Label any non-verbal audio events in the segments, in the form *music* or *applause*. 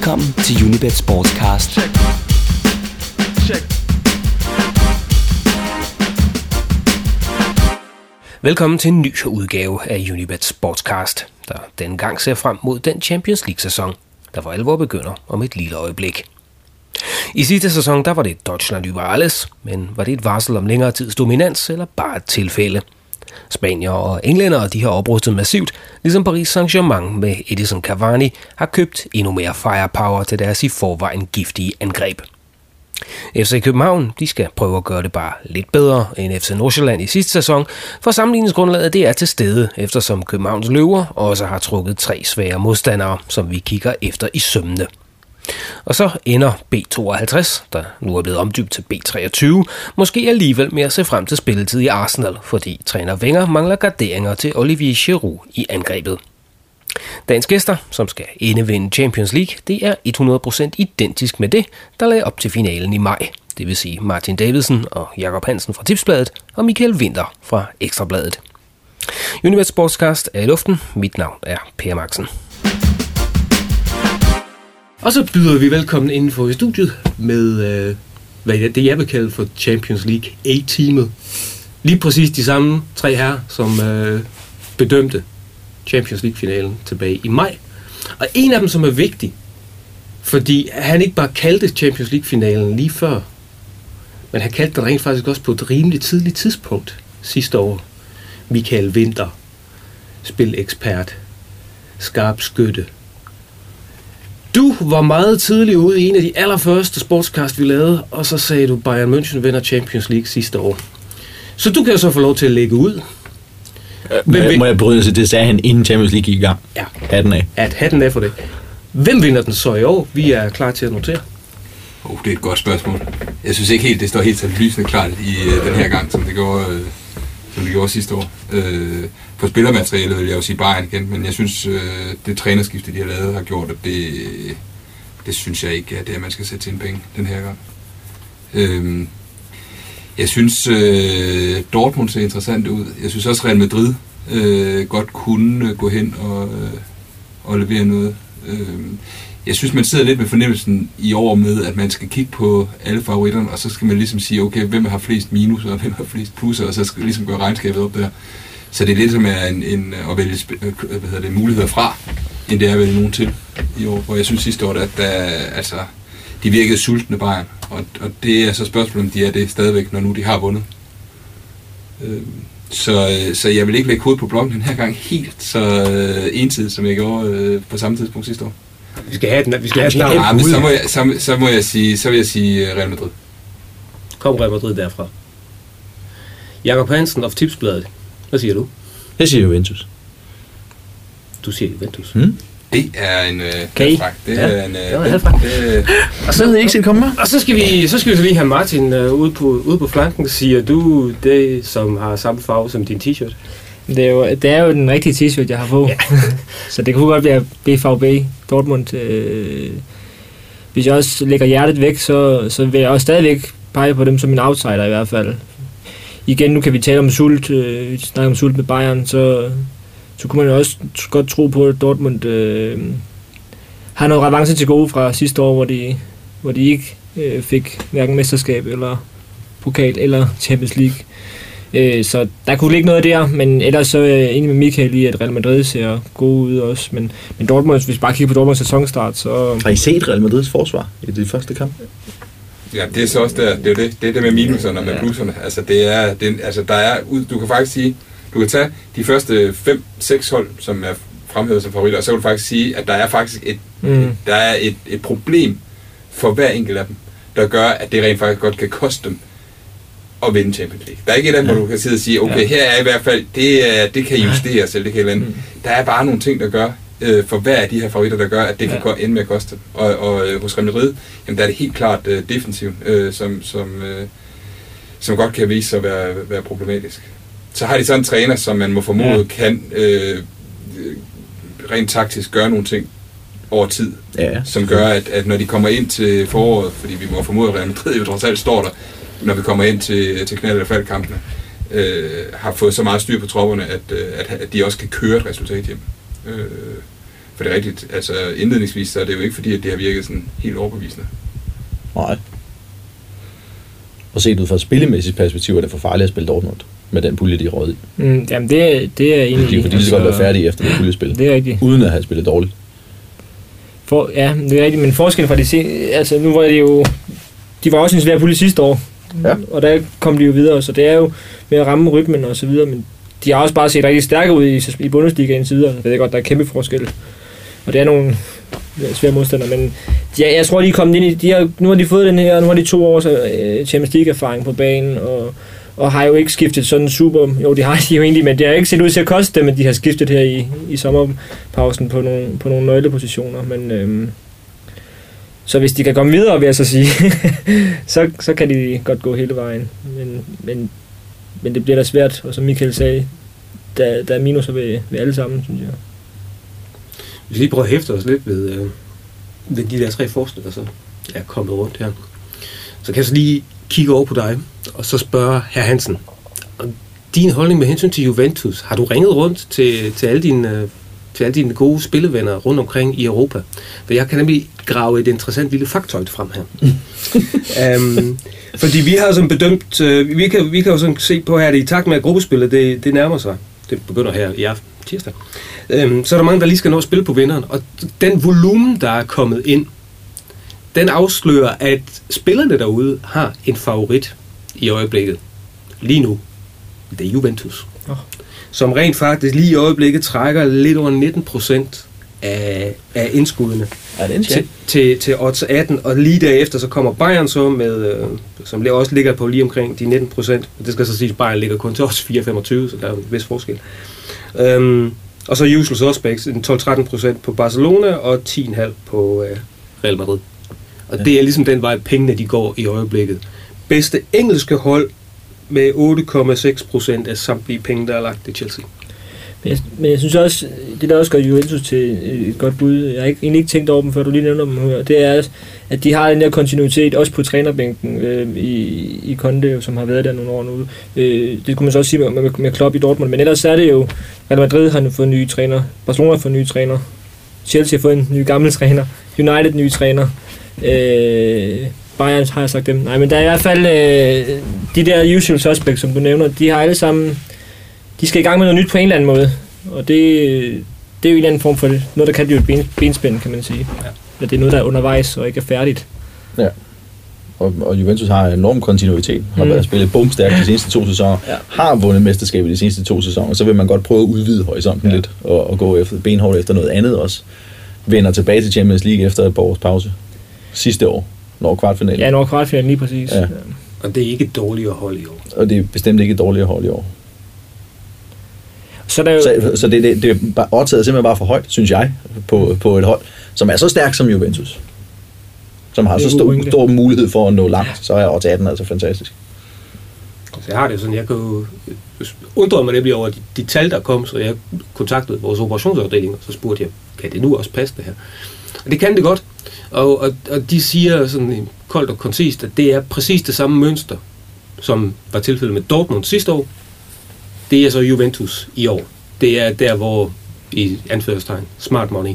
Velkommen til Unibet Sportscast. Check. Check. Velkommen til en ny udgave af Unibet Sportscast, der denne gang ser frem mod den Champions League-sæson, der for alvor begynder om et lille øjeblik. I sidste sæson der var det Deutschland über alles, men var det et varsel om længere tids dominans eller bare et tilfælde? Spanier og englænder de har oprustet massivt, ligesom Paris Saint-Germain med Edison Cavani har købt endnu mere firepower til deres i forvejen giftige angreb. FC København de skal prøve at gøre det bare lidt bedre end FC Nordsjælland i sidste sæson, for sammenligningsgrundlaget det er til stede, eftersom Københavns løver også har trukket tre svære modstandere, som vi kigger efter i sømne. Og så ender B52, der nu er blevet omdybt til B23, måske alligevel med at se frem til spilletid i Arsenal, fordi træner Wenger mangler garderinger til Olivier Giroud i angrebet. Dagens gæster, som skal indevinde Champions League, det er 100% identisk med det, der lagde op til finalen i maj. Det vil sige Martin Davidsen og Jakob Hansen fra Tipsbladet og Michael Winter fra Ekstrabladet. Univers Sportscast er i luften. Mit navn er Per Maxen. Og så byder vi velkommen indenfor i studiet med, øh, hvad det jeg vil kalde for Champions League A-teamet. Lige præcis de samme tre her, som øh, bedømte Champions League-finalen tilbage i maj. Og en af dem, som er vigtig, fordi han ikke bare kaldte Champions League-finalen lige før, men han kaldte den rent faktisk også på et rimeligt tidligt tidspunkt sidste år. Michael Winter, spilekspert, skarp skytte, du var meget tidlig ude i en af de allerførste sportscast, vi lavede, og så sagde du, Bayern München vinder Champions League sidste år. Så du kan så få lov til at lægge ud. Hvem, må, må jeg bryde sig? Det sagde han inden Champions League gik i gang. Ja. Hatten af. At hatten af for det. Hvem vinder den så i år? Vi er klar til at notere. Oh, det er et godt spørgsmål. Jeg synes ikke helt, det står helt så lysende klart i uh, den her gang, som det gjorde, uh, som det gjorde sidste år. Uh, på spillermaterialet vil jeg jo sige Bayern igen, men jeg synes, øh, det trænerskifte, de har lavet, har gjort, at det, det synes jeg ikke er det, man skal sætte sine penge den her gang. Øh, jeg synes, øh, Dortmund ser interessant ud. Jeg synes også, Real Madrid øh, godt kunne øh, gå hen og, øh, og levere noget. Øh, jeg synes, man sidder lidt med fornemmelsen i år med, at man skal kigge på alle favoritterne, og så skal man ligesom sige, okay, hvem har flest minus, og hvem har flest plusser, og så skal ligesom gøre regnskabet op der. Så det er lidt som er en, en at vælge øh, hvad hedder det, muligheder fra, end det er at vælge nogen til i år. Hvor jeg synes sidste år, at der, altså, de virkede sultne Bayern. Og, og det er så spørgsmålet, om de er det stadigvæk, når nu de har vundet. Øh, så, så jeg vil ikke lægge hovedet på blokken den her gang helt så øh, ensidigt, som jeg gjorde øh, på samme tidspunkt sidste år. Vi skal have den, vi skal have den. Ja, men så, må jeg, så, så, må jeg sige, så vil jeg sige Real Madrid. Kom Real Madrid derfra. Jakob Hansen of Tipsbladet. Hvad siger du? Jeg siger Juventus. Du siger Juventus? Hmm? Det er en øh, okay. Det ja. er en øh, det var det, og så havde jeg ikke set komme Og så skal vi så skal vi så lige have Martin øh, ude på ude på flanken. Siger du det, som har samme farve som din t-shirt? Det er, jo, det er jo den rigtige t-shirt, jeg har på. Ja. *laughs* så det kunne godt være BVB Dortmund. Øh, hvis jeg også lægger hjertet væk, så, så vil jeg også stadigvæk pege på dem som en outsider i hvert fald igen, nu kan vi tale om sult, øh, vi snakker om sult med Bayern, så, så kunne man jo også godt tro på, at Dortmund øh, har noget revanche til gode fra sidste år, hvor de, hvor de ikke øh, fik hverken mesterskab eller pokal eller Champions League. Øh, så der kunne ligge noget der, men ellers så er jeg enig med Michael i, at Real Madrid ser god ud også. Men, men Dortmund, hvis vi bare kigger på Dortmunds sæsonstart, så... Har I set Real Madrids forsvar i de første kamp? Ja, det er så også der, det er det, det, er det med minuserne og med plusserne. Altså, det er, det, altså, der er, du kan faktisk sige, du kan tage de første 5-6 hold, som er fremhævet som favoritter, og så kan du faktisk sige, at der er faktisk et, mm. et, der er et, et problem for hver enkelt af dem, der gør, at det rent faktisk godt kan koste dem at vinde Champions League. Der er ikke et andet, ja. hvor du kan sidde og sige, okay, ja. her er i hvert fald, det, det kan justeres, eller det kan andet. Mm. Der er bare nogle ting, der gør, øh, for hver af de her favoritter, der gør, at det ja. kan ende med at koste. Og, og øh, hos Real Madrid, jamen, der er det helt klart øh, defensiv, øh, som, som, øh, som godt kan vise sig at være, være problematisk. Så har de sådan en træner, som man må formode ja. kan øh, rent taktisk gøre nogle ting over tid, ja. som gør, at, at når de kommer ind til foråret, fordi vi må formode, at Real Madrid jo trods alt står der, når vi kommer ind til, til knald- eller faldkampene, øh, har fået så meget styr på tropperne, at, øh, at, at de også kan køre et resultat hjem. Øh, For det er rigtigt, altså indledningsvis, så er det jo ikke fordi, at det har virket sådan helt overbevisende. Nej. Og set ud fra et spillemæssigt perspektiv, er det for farligt at spille Dortmund med den pulje, de er råd i. Mm, jamen, det, det er egentlig... Fordi, fordi de skal godt være færdige efter det puljespil, Det er rigtigt. uden at have spillet dårligt. For, ja, det er rigtigt, men forskellen fra de se, altså nu var det jo, de var også en svær pulje sidste år, Ja. og der kom de jo videre, så det er jo med at ramme rytmen og så videre, men de har også bare set rigtig stærke ud i, i Bundesliga indtil videre, jeg ved godt, der er kæmpe forskel, og det er nogle svære modstandere, men de, jeg tror, de er kommet ind i, de har, nu har de fået den her, nu har de to års øh, Champions League erfaring på banen, og, og har jo ikke skiftet sådan super, jo det har de jo egentlig, men det har ikke set ud til at koste dem, men de har skiftet her i, i sommerpausen på nogle, på nogle nøglepositioner, men Øh, så hvis de kan komme videre, vil jeg så sige, *laughs* så, så kan de godt gå hele vejen, men, men, men det bliver da svært, og som Michael sagde, der, der er minuser ved, ved alle sammen, synes jeg. Vi lige prøver at hæfte os lidt ved, øh, ved de der tre forskere, der så er kommet rundt her. Så kan jeg så lige kigge over på dig, og så spørge herr Hansen. Din holdning med hensyn til Juventus, har du ringet rundt til, til alle dine øh, til alle dine gode spillevenner rundt omkring i Europa? For jeg kan nemlig grave et interessant lille faktoid frem her. um, *laughs* fordi vi har sådan bedømt, øh, vi, kan, vi kan jo sådan se på her, at i takt med at gruppespillet, det, det nærmer sig. Det begynder her i aften, tirsdag. Um, så er der mange, der lige skal nå at spille på vinderen. Og den volumen, der er kommet ind, den afslører, at spillerne derude har en favorit i øjeblikket. Lige nu. Det er Juventus. Som rent faktisk lige i øjeblikket trækker lidt over 19 procent af, af indskuddene det til, til, til odds 18, og lige derefter så kommer Bayern så med, øh, som også ligger på lige omkring de 19 procent. Det skal så sige, at Bayern ligger kun til odds 4,25, så der er en vis forskel. Øhm, og så usual suspects, en 12-13 procent på Barcelona, og 10,5 på øh, Real Madrid. Og det er ligesom den vej, pengene de går i øjeblikket. Bedste engelske hold med 8,6 procent af samtlige penge, der er lagt i Chelsea. Men jeg, men jeg synes også, det der også gør Juventus til et godt bud, jeg har ikke, egentlig ikke tænkt over dem, før du lige nævner dem her, det er, at de har den der kontinuitet, også på trænerbænken øh, i, i Conte, som har været der nogle år nu. Øh, det kunne man så også sige med, med, med Klopp i Dortmund, men ellers er det jo, Real Madrid har fået en ny træner, Barcelona har fået en ny træner, Chelsea har fået en ny gammel træner, United ny træner, øh, Bayern har jeg sagt dem. Nej, men der er i hvert fald øh, de der usual suspects, som du nævner, de har alle sammen de skal i gang med noget nyt på en eller anden måde. Og det, det er jo en eller anden form for det. Noget, der kan blive et ben, benspænd, kan man sige. Ja. Men det er noget, der er undervejs og ikke er færdigt. Og, og Juventus har en enorm kontinuitet. Har Mm. været spillet bumstærkt de seneste to sæsoner. Ja. Har vundet mesterskabet de seneste to sæsoner. Så vil man godt prøve at udvide horisonten Ja. ja. lidt. Og, og gå efter, benhårdt efter noget andet også. Vender tilbage til Champions League efter et par års pause. Sidste år. Når kvartfinalen. Ja, når kvartfinalen lige præcis. Ja. Og det er ikke et dårligere hold i år. Og det er bestemt ikke et dårligere hold i år. Så der er jo, Så, så det, det, det er bare, simpelthen bare for højt, synes jeg, på, på et hold, som er så stærkt som Juventus. Som har så stor, stor mulighed for at nå langt, så er odds 18 altså fantastisk. Så jeg har det sådan, jeg kan jo undre mig nemlig over de, de tal, der kom, så jeg kontaktede vores operationsafdeling, og så spurgte jeg, kan det nu også passe det her? Og det kan det godt, og, og, og de siger sådan koldt og koncist, at det er præcis det samme mønster, som var tilfældet med Dortmund sidste år. Det er så Juventus i år. Det er der, hvor i anførselstegn, smart money,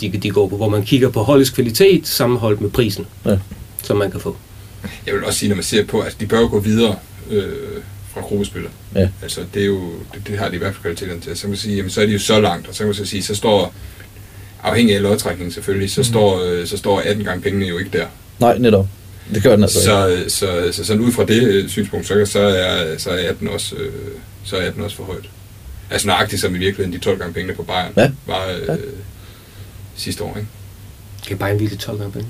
de, de går på, hvor man kigger på holdets kvalitet sammenholdt med prisen, Ja. som man kan få. Jeg vil også sige, når man ser på, at de bør gå videre øh, fra gruppespillet. Ja. Altså, det, er jo, det, det har de i hvert fald kvaliteterne til. Så kan man sige, jamen, så er de jo så langt, og så kan man så sige, så står, afhængig af lodtrækningen selvfølgelig, så, mm. står, øh, så står 18 gange pengene jo ikke der. Nej, netop. Det gør den altså ikke. Så, så, så sådan ud fra det øh, synspunkt, så, så, er, så er 18 også, øh, så er 18 også for højt. Altså nøjagtigt som i virkeligheden de 12 gange pengene på Bayern Ja. var øh, Ja. sidste år, ikke? Kan bare en vildt 12 gange penge.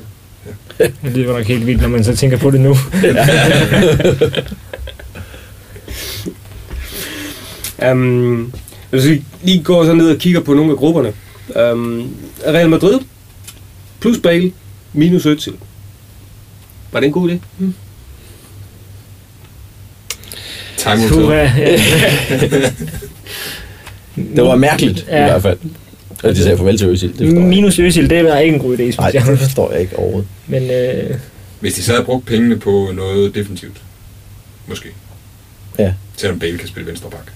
*laughs* det lyder nok helt vildt, når man så tænker på det nu. Um, hvis vi lige går så ned og kigger på nogle af grupperne. Um, Real Madrid plus Bale minus Özil. Var det en god idé? Tell. ja, ja. Det var mærkeligt, ja. I hvert fald. At de sagde farvel til Øsil. Det. Minus Øsil, det er ikke en god idé, synes Nej, jeg. det forstår jeg ikke overhovedet. Men øh, Hvis de så havde brugt pengene på noget defensivt, måske. Ja. Selvom Bale kan spille venstre bak.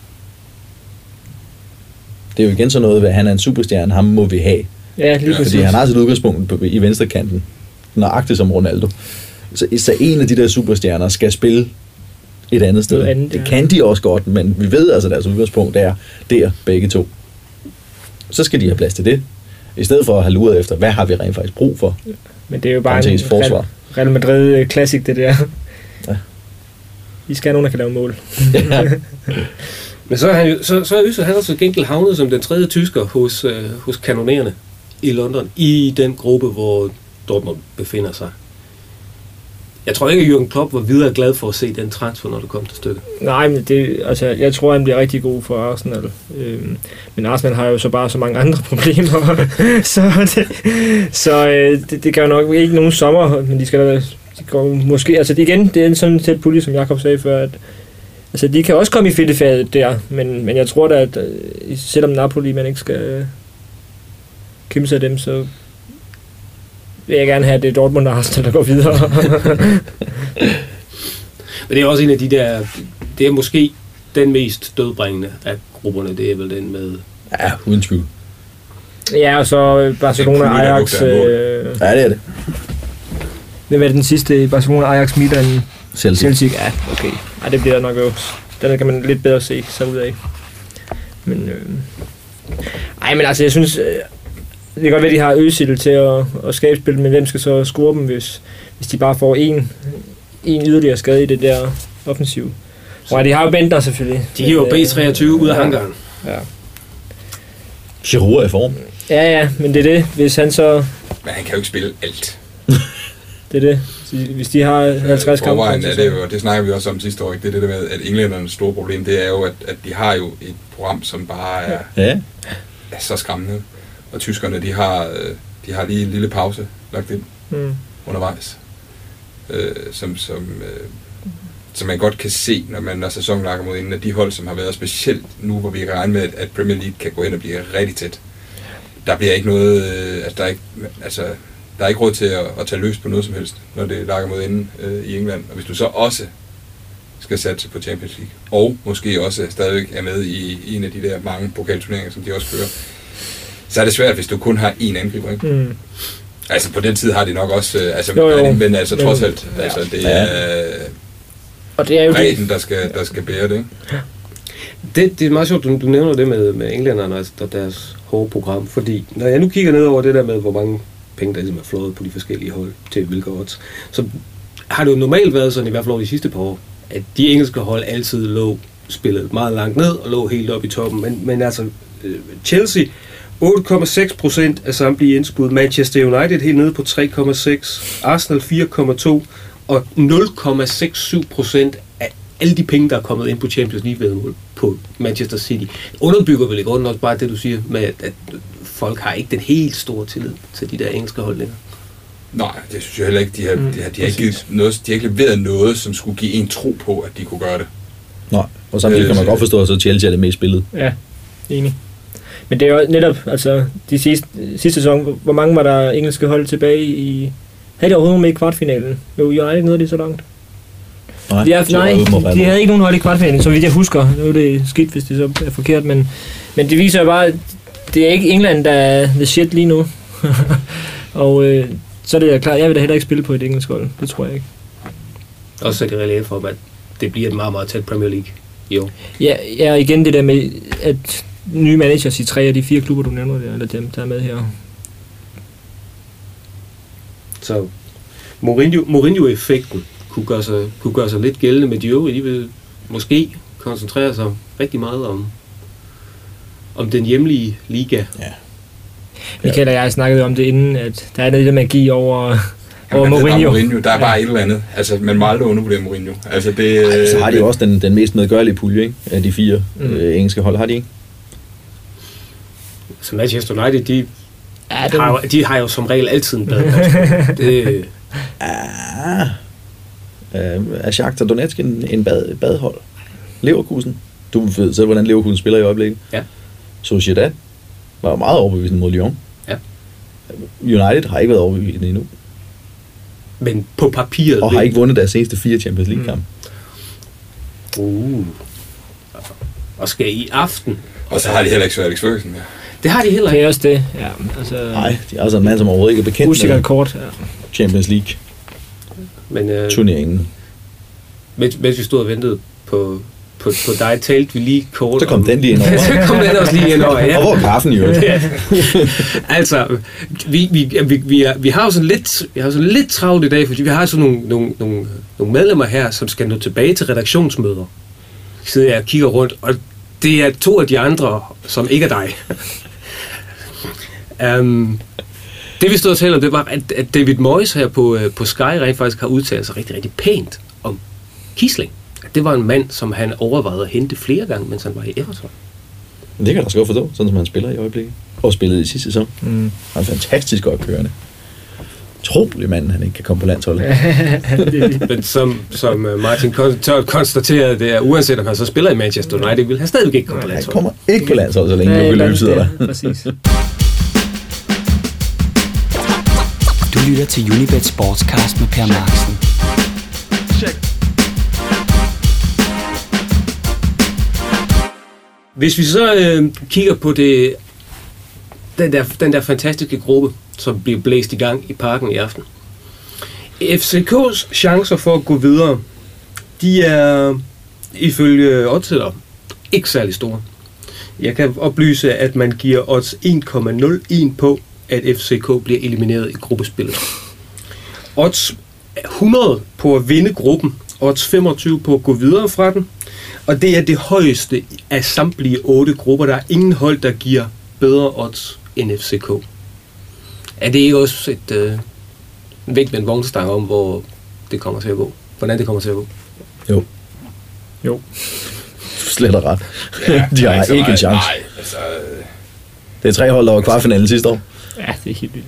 Det er jo igen sådan noget, at han er en superstjerne, ham må vi have. Ja, lige præcis. Fordi han har sit udgangspunkt på, i venstre kanten, nøjagtigt som Ronaldo. Så, så en af de der superstjerner skal spille et andet sted. Andet, det ja. kan de også godt, men vi ved altså, at deres udgangspunkt er der, begge to. Så skal de have plads til det. I stedet for at have luret efter, hvad har vi rent faktisk brug for? Men det er jo bare en forsvar. Real, Madrid øh, classic, det der. Ja. De skal have nogen, der kan lave mål. ja. *laughs* Men så er, han, jo- så, så er Øssel, han også gengæld havnet som den tredje tysker hos, øh, hos kanonererne i London, i den gruppe, hvor Dortmund befinder sig. Jeg tror ikke, at Jürgen Klopp var videre glad for at se den transfer, når det kom til stykket. Nej, men det, altså, jeg tror, han bliver rigtig god for Arsenal. Øhm, men Arsenal har jo så bare så mange andre *laughs* problemer. *laughs* så det, så øh, det, det gør nok ikke nogen sommer, men de skal da, de går måske, altså det igen, det er en sådan tæt pulje, som Jakob sagde før, at altså, de kan også komme i fedtefaget der, men, men jeg tror da, at øh, selvom Napoli, man ikke skal øh, kæmpe sig af dem, så vil jeg gerne have, at det er Dortmund og Arsenal, der går videre. *laughs* Men det er også en af de der, det er måske den mest dødbringende af grupperne, det er vel den med ja, uden tvivl. ja, og så øh, Barcelona, er der Ajax, øh, Ja, det er det. Hvem er den sidste? Barcelona, Ajax, Milan, Chelsea. Celtic? Ja, okay. Ej, det bliver nok jo... Den kan man lidt bedre se sig ud af. Men, øh... Ej, men altså, jeg synes... Øh... Det kan godt være, at de har Øsil til at, at skabe spil, men hvem skal så score dem, hvis, hvis de bare får en, en yderligere skade i det der offensiv? Og de har jo Bentner selvfølgelig. De hiver Men, øh, B23 ud af hangaren. Ja. Giroud er i form. ja, ja, men det er det. Hvis han så... Men han kan jo ikke spille alt. *laughs* Det er det. Hvis de har 50 kampe... Forvejen er det jo, og det snakker vi også om sidste år, ikke? det er det der med, at englændernes store problem, det er jo, at, at de har jo et program, som bare er, Ja. er så skræmmende. Og tyskerne, de har, øh, de har lige en lille pause lagt ind Mm. undervejs, øh, som, som, øh, som man godt kan se, når man når sæsonen lakker mod inden, at de hold, som har været specielt nu, hvor vi kan regne med, at- at Premier League kan gå ind og blive rigtig tæt. Der bliver ikke noget, øh, altså der er ikke, altså, der er ikke råd til at, at tage løs på noget som helst, når det lakker mod inden øh, i England. Og hvis du så også skal satse på Champions League, og måske også stadigvæk er med i, i en af de der mange pokalturneringer, som de også kører, så er det svært, hvis du kun har én angriber. Ikke? Mm. Altså på den tid har de nok også, øh, altså, Jo, jo. men altså Men- trods alt, ja. altså det er Og det er jo det. bredden, der skal, der skal bære det. Ikke? Det, det er meget sjovt, du, du nævner det med, med englænderne altså, og deres hårde program, fordi når jeg nu kigger ned over det der med, hvor mange penge, der ligesom er flået på de forskellige hold til hvilke odds, så har det jo normalt været sådan, i hvert fald over de sidste par år, at de engelske hold altid lå spillet meget langt ned og lå helt oppe i toppen. Men, men altså, øh, Chelsea, 8,6 procent af samtlige indskud. Manchester United helt nede på 3,6. Arsenal 4,2. Og 0,67 procent af alle de penge, der er kommet ind på Champions League vedmål på Manchester City. Underbygger vel i grunden også bare det, du siger med, at folk har ikke den helt store tillid til de der engelske hold længere. Nej, det synes jeg heller ikke. De har, Mm, de har, de har, ikke, givet noget, de har ikke leveret noget, som skulle give en tro på, at de kunne gøre det. Nej, og samtidig kan man Øh, godt forstå, at så Chelsea er det mest spillet. Ja, enig. Men det er jo netop, altså, de sidste, sidste sæson, hvor mange var der engelske hold tilbage i... Havde de overhovedet med i kvartfinalen? Jo, United nåede de så langt. Nej, De, er, nej, de havde ikke nogen hold i kvartfinalen, så vidt jeg husker. Nu er det skidt, hvis det så er forkert, men, men det viser jo bare, det er ikke England, der er the shit lige nu. *laughs* og øh, så er det da klart, jeg vil da heller ikke spille på et engelsk hold. Det tror jeg ikke. Og så er det relief for, at det bliver et meget, meget tæt Premier League år. Ja, ja, igen det der med, at nye managers i tre af de fire klubber, du nævner der, eller dem, der er med her. Så Mourinho, Mourinho-effekten kunne gøre, sig, kunne gøre sig lidt gældende med de øvrige. De vil måske koncentrere sig rigtig meget om, om den hjemlige liga. Michael og jeg snakkede om det inden, at der er noget der magi over, over Jamen, det er bare Mourinho. Mourinho. Der er bare et eller andet. Altså, man må aldrig undervurdere Mourinho. Altså, det, Ej, så har de jo også den, den mest medgørlige pulje, ikke? Af de fire Mm. øh, engelske hold, har de ikke? Så Manchester United, de, Ja, ja, det, har, jo, de har jo som regel altid en bad. det, Ah. Øh, er Shakhtar Donetsk en, en bad, badhold? Leverkusen? Du ved selv, hvordan Leverkusen spiller i øjeblikket. Ja. Sociedad var meget overbevisende mod Lyon. Ja. United har ikke været overbevisende endnu, men på papiret... og har ikke vundet deres seneste fire Champions League-kampe. Uh. Og skal i aften... Og så har de heller ikke Sir Alex Ferguson mere. Det har de heller Det ikke. er også det. Ja, altså, Nej, de er altså en mand, som overhovedet ikke er bekendt Usikkert med kort. Ja. Champions Men, øh, League-turneringen. mens, mens vi stod og ventede på, på, på dig, talte vi lige kort Så kom om- den lige ind over. *laughs* så kom den også lige ind over, ja. Og hvor kaffen øvrigt? *laughs* altså, vi, vi, vi, vi, er, vi har jo sådan lidt, vi har jo sådan lidt travlt i dag, fordi vi har sådan nogle, nogle, nogle, nogle medlemmer her, som skal nå tilbage til redaktionsmøder. Sidder jeg og kigger rundt, og det er to af de andre, som ikke er dig. um, *laughs* det vi stod og talte om, det var, at, at David Moyes her på, øh, på Sky rent faktisk har udtalt sig rigtig, rigtig pænt om Kisling. Det var en mand, som han overvejede at hente flere gange, mens han var i Everton. Det kan jeg da så godt forstå, sådan som han spiller i øjeblikket. Og spillede i sidste sæson. Mm. Han er fantastisk godt kørende. Trolig mand, han ikke kan komme på landsholdet. *laughs* Men som, som øh, Martin konstaterede, det er, uanset om han så spiller i Manchester United, vil han stadigvæk ikke komme på Han landsholdet. kommer ikke på landsholdet, så længe Ja, et Lukke eller Løb andet sidder der. Præcis. Du lytter til Unibet Sportscast med Per Marksen. Hvis vi så øh, kigger på det, den, der, den der fantastiske gruppe, som bliver blæst i gang i parken i aften. FCK's chancer for at gå videre, de er ifølge oddsetter ikke særlig store. Jeg kan oplyse, at man giver odds 1,01 på, at FCK bliver elimineret i gruppespillet. Odds 100 på at vinde gruppen, odds 25 på at gå videre fra den, og det er det højeste af samtlige otte grupper. Der er ingen hold, der giver bedre odds end FCK. Er det ikke også et øh, en vink med en vognstang om, hvor det kommer til at gå? Hvordan det kommer til at gå? Jo, Jo. du slet er ret. Ja, *laughs* De er har så ikke en chance. Nej, altså, øh, Det er tre hold, der var i kvartfinalen sidste år. Ja, det er helt vildt.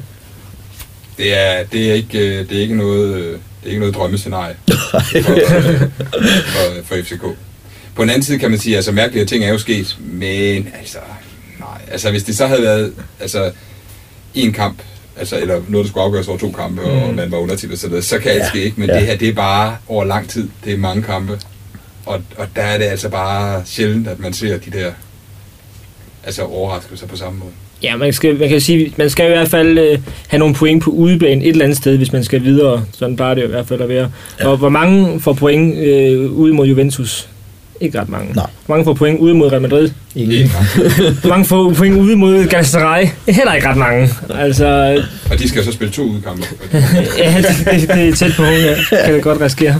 det er, det er ikke, øh, det er ikke noget, øh, det er ikke noget drømmescenarie *laughs* for, for, for FCK. På den anden side kan man sige, altså mærkelige ting er jo sket, men altså, nej, altså hvis det så havde været, altså, en kamp, altså, eller noget, der skulle afgøres over to kampe, og Mm. man var undertitlet, så, så kan alt Ja, ske, ikke? Men ja. det her, det er bare over lang tid, det er mange kampe, og, og der er det altså bare sjældent, at man ser de der, altså overraskelser på samme måde. Ja, man, skal, man kan sige, man skal i hvert fald øh, have nogle point på udebane et eller andet sted, hvis man skal videre. Sådan plejer det i hvert fald at være. Ja. Og hvor mange får point øh, ud mod Juventus? Ikke ret mange. Nej. Mange får point ude mod Real Madrid? Ingen. Mange får point ude mod Galatasaray? Heller ikke ret mange. Altså, Og de skal så spille to udkampe. ja, det, det, det er tæt på, ja. kan det godt risikere.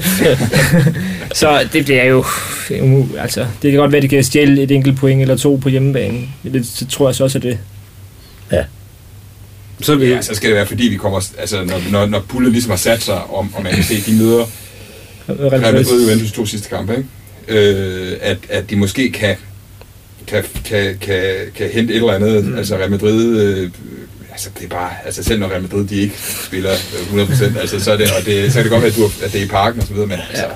så det bliver jo. Altså, det kan godt være, at de kan stjæle et enkelt point eller to på hjemmebane. Det, det tror jeg så også er det. Så vil, Ja, så skal det være, fordi vi kommer, altså når, når, når pullet ligesom har sat sig, om, man kan se, at de møder Real Madrid. Juventus to sidste kampe, ikke? Øh, at, at de måske kan, kan, kan, kan, kan hente et eller andet, mm. altså Real Madrid, øh, altså det er bare, altså selv når Real Madrid, de ikke spiller øh, 100%, altså så er det, og det, så kan det godt være, at, du, at det er i parken og så videre, men altså,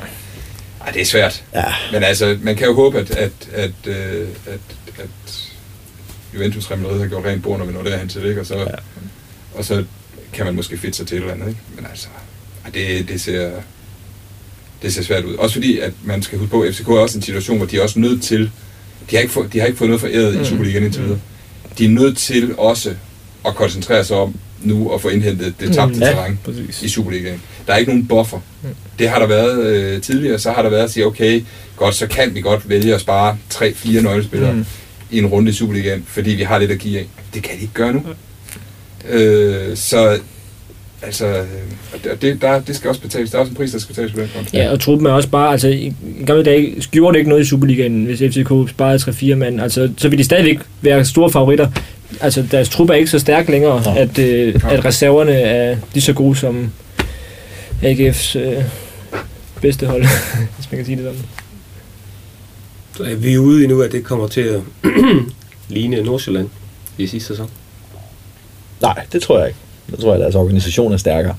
ej, det er svært. Ja, Men altså, man kan jo håbe, at, at, at, øh, at, at Juventus Real Madrid har gjort rent bord, når vi når derhen til det, ikke? Og så, ja. og så kan man måske fitte sig til et eller andet, ikke? Men altså, det, det ser det ser svært ud. Også fordi, at man skal huske på, at FCK er også en situation, hvor de er også nødt til, de har ikke, fået, de har ikke fået noget foræret mm. i Superligaen indtil videre. De er nødt til også at koncentrere sig om nu at få indhentet det tabte Mm. mm. Ja. terræn Præcis. i Superligaen. Der er ikke nogen buffer. Det har der været øh, tidligere, så har der været at sige, okay, godt, så kan vi godt vælge at spare 3-4 nøglespillere Mm. mm. i en runde i Superligaen, fordi vi har lidt at give af. Det kan de ikke gøre nu. Øh, så altså, øh, og det, der, det skal også betales. Der er også en pris, der skal betales på den konto. Ja, og truppen er også bare, altså i, i gamle dage gjorde det ikke noget i Superligaen, hvis FCK sparede 3-4 mand. Altså, så vil de stadigvæk være store favoritter. Altså, deres trup er ikke så stærk længere, Nå. at, øh, at reserverne er lige så gode som AGF's øh, bedste hold, *laughs* hvis man kan sige det sådan. Så er vi ude i nu, at det kommer til at *clears throat* ligne Nordsjælland i sidste sæson. nej, det tror jeg ikke. Jeg tror, at deres organisation er stærkere.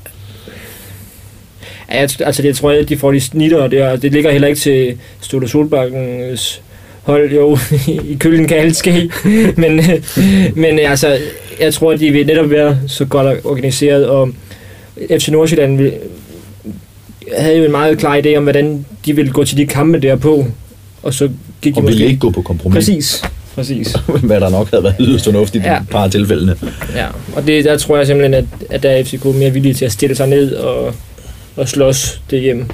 Ja, jeg, altså, det tror jeg, at de får de snitter, og det, ligger heller ikke til Ståle Solbakkens hold. Jo, *laughs* i køllen kan alt ske. *laughs* men, *laughs* men altså, jeg tror, at de vil netop være så godt organiseret, og FC Nordsjælland vil, havde jo en meget klar idé om, hvordan de ville gå til de kampe der på, og så gik de Og måske... vil ikke gå på kompromis. Præcis. Præcis. *laughs* Hvad der nok havde været yderst fornuftigt ja. i et par af tilfældene. Ja, og det, der tror jeg simpelthen, at, at der er FCK mere villige til at stille sig ned og, og slås det hjem.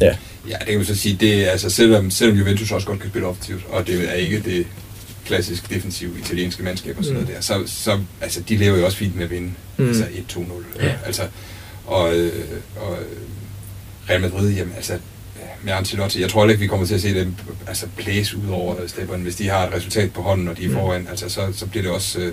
Ja. Ja, det kan man så sige, det er, altså, selvom, selvom Juventus også godt kan spille offensivt, og det er ikke det klassisk defensive italienske mandskab og sådan noget der, så, så altså, de lever jo også fint med at vinde. Mm. Mm. Altså 1-2-0. Ja. Altså, og, øh, og Real Madrid, jamen altså, med Ancelotti, jeg tror ikke, vi kommer til at se dem altså, blæse ud over stepperne, hvis de har et resultat på hånden, og de er foran, altså, så, så bliver det også øh,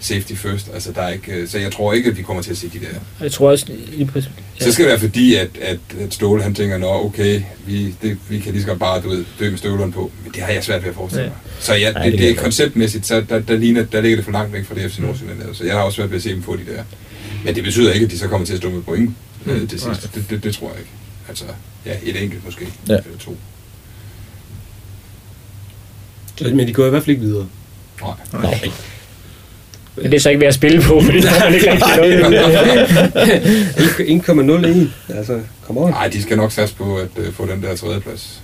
safety first. Altså, der er ikke, øh, så jeg tror ikke, at vi kommer til at se de der jeg tror også, lige præcis, Ja. Så skal det være fordi, at, at, at Ståle han tænker, nå okay, vi, det, vi kan lige så godt bare du ved, dø med støvlerne på. Men det har jeg svært ved at forestille Ja. mig. Så ja, det, det det, det er konceptmæssigt, så der, der, ligner, der ligger det for langt væk fra det FC Nordsjælland. lavede. Så jeg har også svært ved at se dem få de der. Men det betyder ikke, at de så kommer til at stå med point øh, til sidst. Det, det, det, tror jeg ikke. Altså, ja, et enkelt måske. Ja. Eller to. Men de går i hvert fald ikke videre. Nej. Nej. men det er så ikke ved at spille på, fordi der er ikke rigtig noget. *laughs* 1,01. Altså, come on. Nej, de skal nok satse på at uh, få den der tredjeplads.